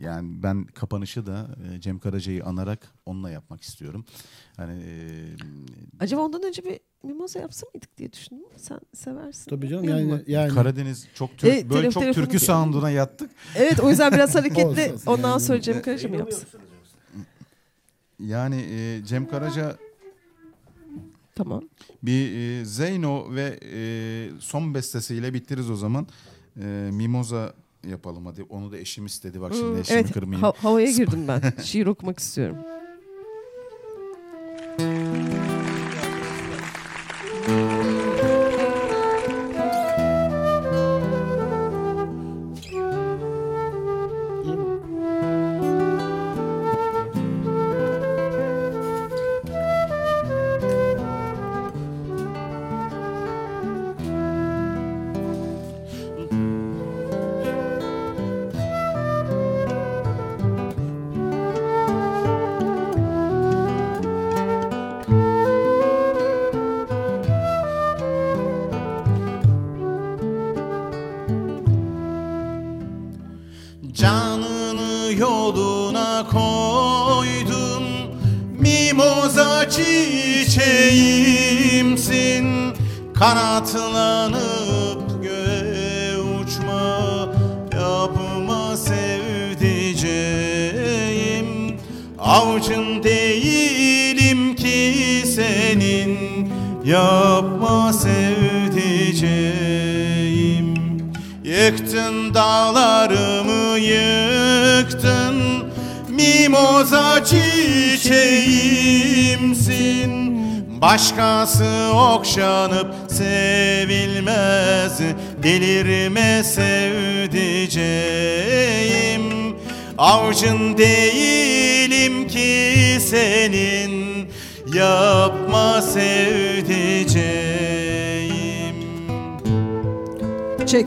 yani ben kapanışı da e, Cem Karaca'yı anarak onunla yapmak istiyorum. Hani e, Acaba ondan önce bir mimoza yapsa mıydık diye düşündüm. Sen seversin. Tabii canım yani yani Karadeniz çok Türk, E, böyle çok türkü sound'una yattık. Evet o yüzden biraz hareketli. Ondan Yani- sonra Cem Karaca mı yapsın? Yani e, Cem Karaca Tamam. bir e, Zeyno ve e, son bestesiyle bitiririz o zaman. E, Mimoza yapalım hadi. Onu da eşim istedi. Bak şimdi Hmm, eşimi evet kırmayayım. ha- havaya girdim ben. Şiir okumak istiyorum.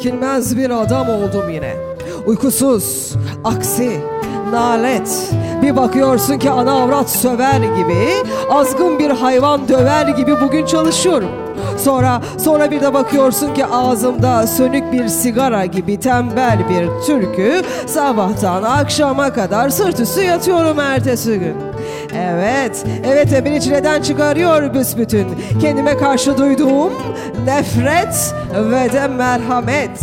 Çekilmez bir adam oldum yine. Uykusuz, aksi, nalet. Bir bakıyorsun ki ana avrat söver gibi, azgın bir hayvan döver gibi bugün çalışıyorum. Sonra sonra bir de bakıyorsun ki ağzımda sönük bir sigara gibi tembel bir türkü sabahtan akşama kadar sırt üstü yatıyorum ertesi gün. Evet, evet beni çileden çıkarıyor büsbütün. Kendime karşı duyduğum nefret ve de merhamet.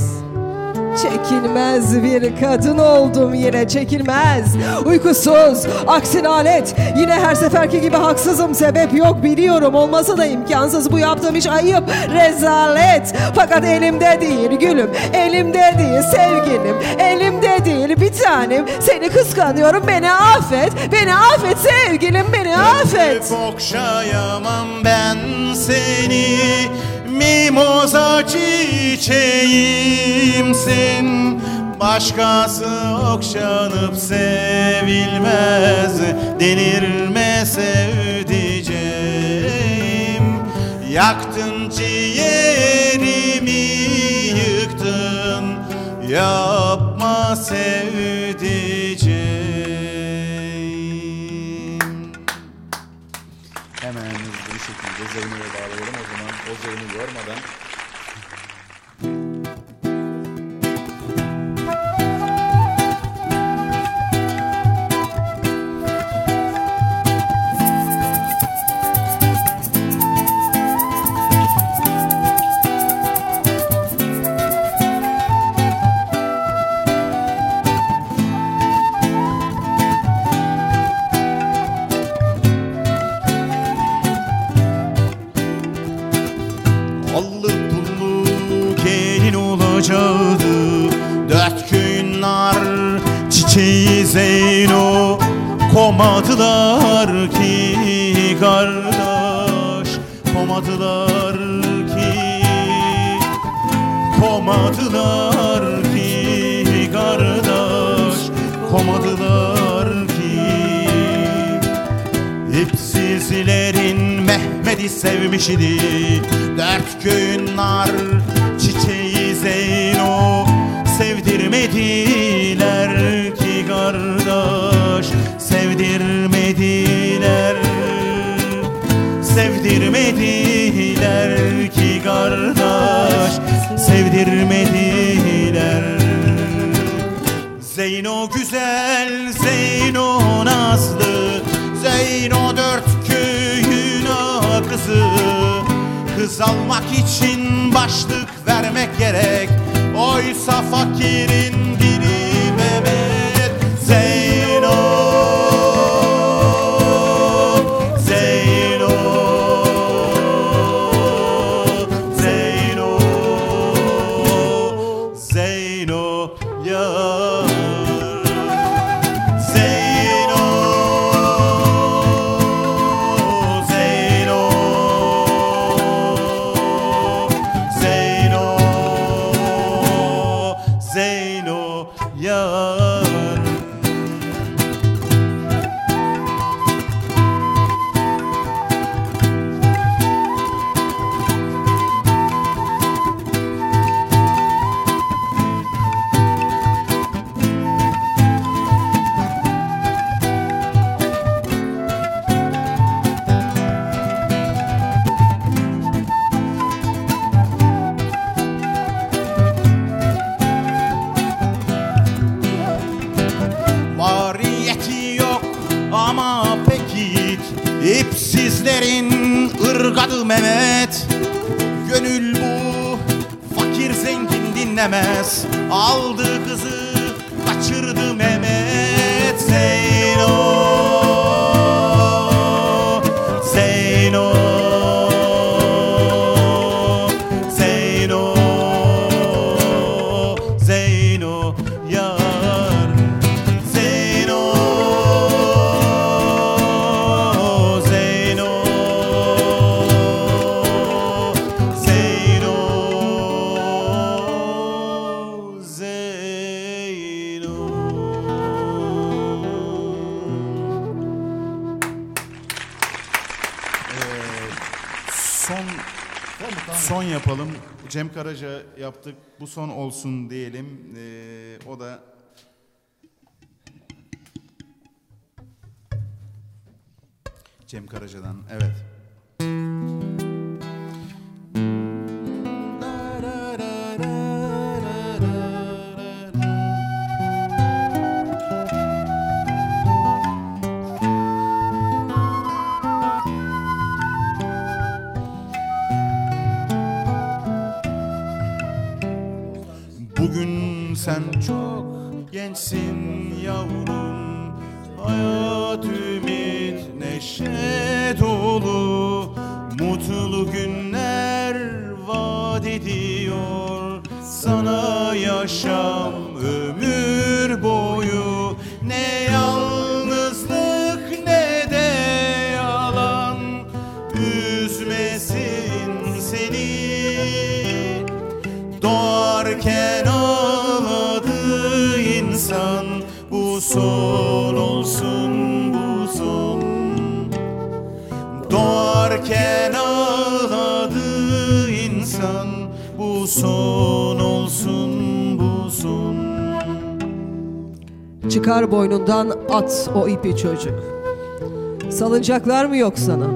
Çekilmez bir kadın oldum yine çekilmez. Uykusuz, aksine alet. Yine her seferki gibi haksızım sebep yok. Biliyorum Olmasa da imkansız. Bu yaptığım iş ayıp Rezalet. Fakat elimde değil gülüm Elimde değil sevgilim Elimde değil bir tanem. Seni kıskanıyorum beni affet Beni affet sevgilim beni affet. Öpüp okşayamam ben seni Mimoza çiçeğimsin. Başkası okşanıp sevilmez. Delirme sevdiceğim. Yaktın ciğerimi yıktın. Yapma sevdiceğim. Hemen hızlı bir şekilde Zeynep'e bağlayalım Zeynep'i yormadan. Çiçeği Zeyno Komadılar ki kardeş Komadılar ki Komadılar ki kardeş Komadılar ki. İpsizlerin Mehmet'i sevmiş idi Dört köyün nar kardeş Sevdirmediler. Zeyno güzel, Zeyno nazlı Zeyno dört köyün kızı Kız almak için başlık vermek gerek Oysa fakirin biri Mehmet Cem Karaca yaptık. Bu son olsun diyelim. Ee, o da Cem Karaca'dan. Evet. Doğarken ağladı insan Bu son olsun bu son Doğarken ağladı insan Bu son olsun bu son Çıkar boynundan at o ipi çocuk. Salıncaklar mı yok sana?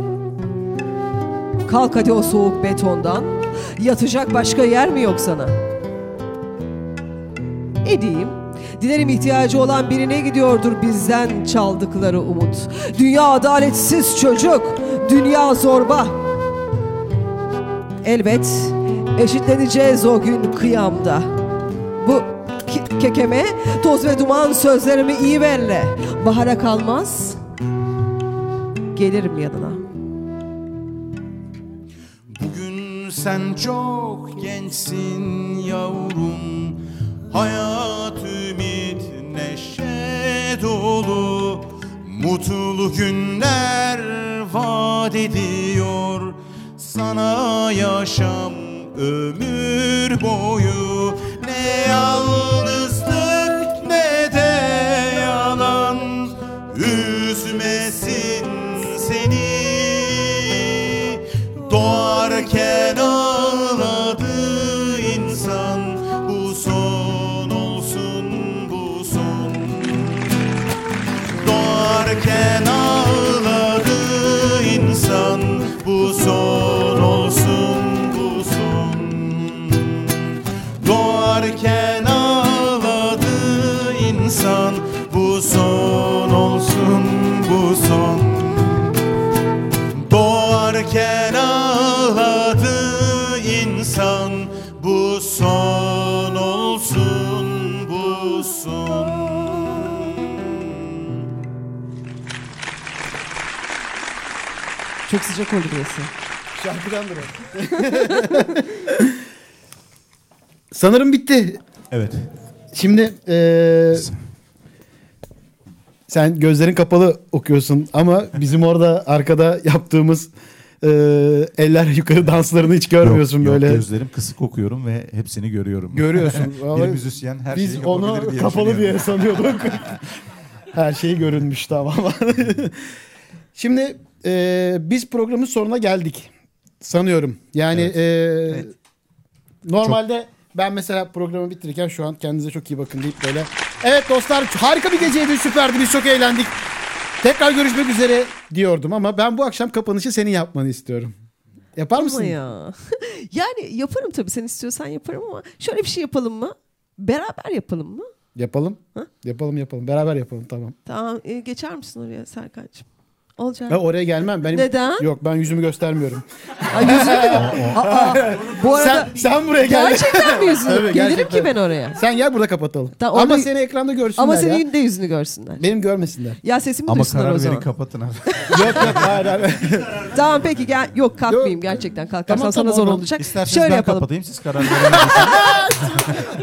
Kalk hadi o soğuk betondan. Yatacak başka yer mi yok sana? Diyeyim? Dilerim ihtiyacı olan birine gidiyordur bizden çaldıkları umut. Dünya adaletsiz çocuk, dünya zorba. Elbet eşitleneceğiz o gün kıyamda. Bu ke- kekeme, toz ve duman sözlerimi iyi belli. Bahara kalmaz, gelirim yanına. Bugün sen çok gençsin yavrum Hayat ümit neşe dolu. Mutlu günler vaat ediyor. Sana yaşam ömür boyu. Ne yalnızlık sıcak oldu burası. Şarkıdandır o. Sanırım bitti. Evet. Şimdi eee, sen gözlerin kapalı okuyorsun ama bizim orada arkada yaptığımız eee, eller yukarı danslarını hiç görmüyorsun Yok, yok, böyle. gözlerim kısık okuyorum ve hepsini görüyorum. Görüyorsun. bir Vallahi müzisyen her Biz şeyi onu yapabilir diye kapalı düşünüyorum. diye sanıyorduk. Her şey görünmüş tamam. Şimdi eee, biz programın sonuna geldik. Sanıyorum. Yani Evet. eee, normalde ben mesela programı bitirirken şu an kendinize çok iyi bakın deyip böyle. Evet dostlar harika bir geceydi süperdi biz çok eğlendik. Tekrar görüşmek üzere diyordum ama ben bu akşam kapanışı senin yapmanı istiyorum. Yapar mısın? Ama ya. yani yaparım tabii sen istiyorsan yaparım ama şöyle bir şey yapalım mı? Beraber yapalım mı? Yapalım. Ha? Yapalım yapalım. Beraber yapalım tamam. Tamam e, geçer misin oraya Serkan'cığım? Olacak. Ben oraya gelmem. Benim Neden? Yok ben yüzümü göstermiyorum. Ay, yüzünü... Aa, bu arada Sen sen buraya gel. gerçekten mi yüzünü? Evet, Gelirim gerçekten. ki ben oraya. Sen gel burada kapatalım. Ama orada- seni ekranda görsünler Ama ya. senin de yüzünü görsünler. Benim görmesinler. Ya sesimi Ama duysunlar o karar zaman. verin kapatın abi. yok yok hayır hayır. Tamam peki gel. Yok kalkmayayım Yok. gerçekten. Kalkarsam Tamam, sana tamam, zor tamam. olacak. İsterseniz Şöyle ben yapalım. kapatayım siz karar verin.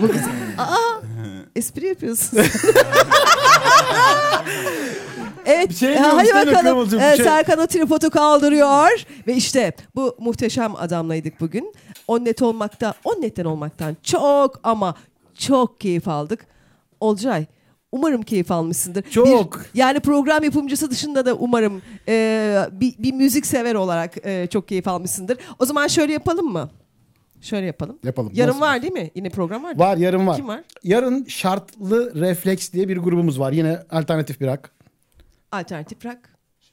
Espri yapıyorsun. Evet. Bir şey e, diyorum, hadi bakalım. Kıvılcım, bir E, şey- Serkan o tripodu kaldırıyor. Ve işte bu muhteşem adamlaydık bugün. On net olmakta, on netten olmaktan çok ama çok keyif aldık. Olcay. Umarım keyif almışsındır. Çok. Bir- yani program yapımcısı dışında da umarım e, bir, bir müzik sever olarak e, çok keyif almışsındır. O zaman şöyle yapalım mı? Şöyle yapalım. Yapalım. Yarın Nasıl? var değil mi? Yine program var. Var yarın var. Kim var? Yarın şartlı refleks diye bir grubumuz var. Yine alternatif bir rock. Alternatif rock.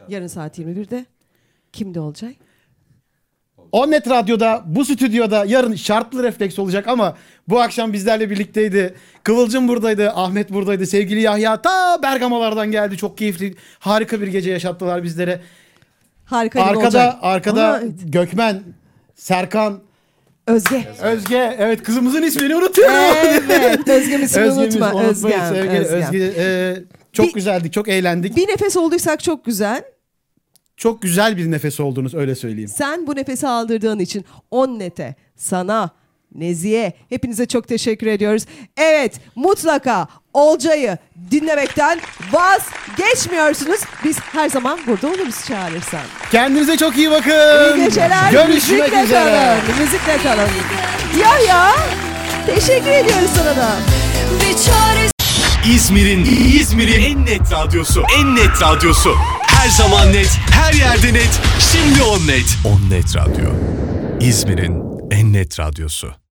Yarın saat 21'de. Kimde olacak? Onnet Radyo'da bu stüdyoda yarın şartlı refleks olacak ama bu akşam bizlerle birlikteydi. Kıvılcım buradaydı, Ahmet buradaydı, sevgili Yahya ta Bergamalardan geldi. Çok keyifli, harika bir gece yaşattılar bizlere. Harika bir arkada olacak. arkada evet. Gökmen, Serkan, Özge. Özge. Evet kızımızın ismini unutuyorum. Evet. Özge'mi ismini Özgemiz, unutma. Özgem. sevgili Özgem. Özge. e, çok Bir- güzeldik, çok eğlendik. Bir nefes olduysak çok güzel. Çok güzel bir nefes oldunuz öyle söyleyeyim. Sen bu nefesi aldırdığın için on nete, sana, Nezihe hepinize çok teşekkür ediyoruz. Evet mutlaka Olcay'ı dinlemekten vazgeçmiyorsunuz. Biz her zaman burada oluruz çağırırsan. Kendinize çok iyi bakın. İyi geceler. Görüşmek müzikle üzere. kalın. Müzikle kalın. Ya ya. Teşekkür ediyoruz sana da. İzmir'in İzmir'in en net radyosu. En net radyosu. Her zaman net, her yerde net. Şimdi on net. On net radyo. İzmir'in en net radyosu.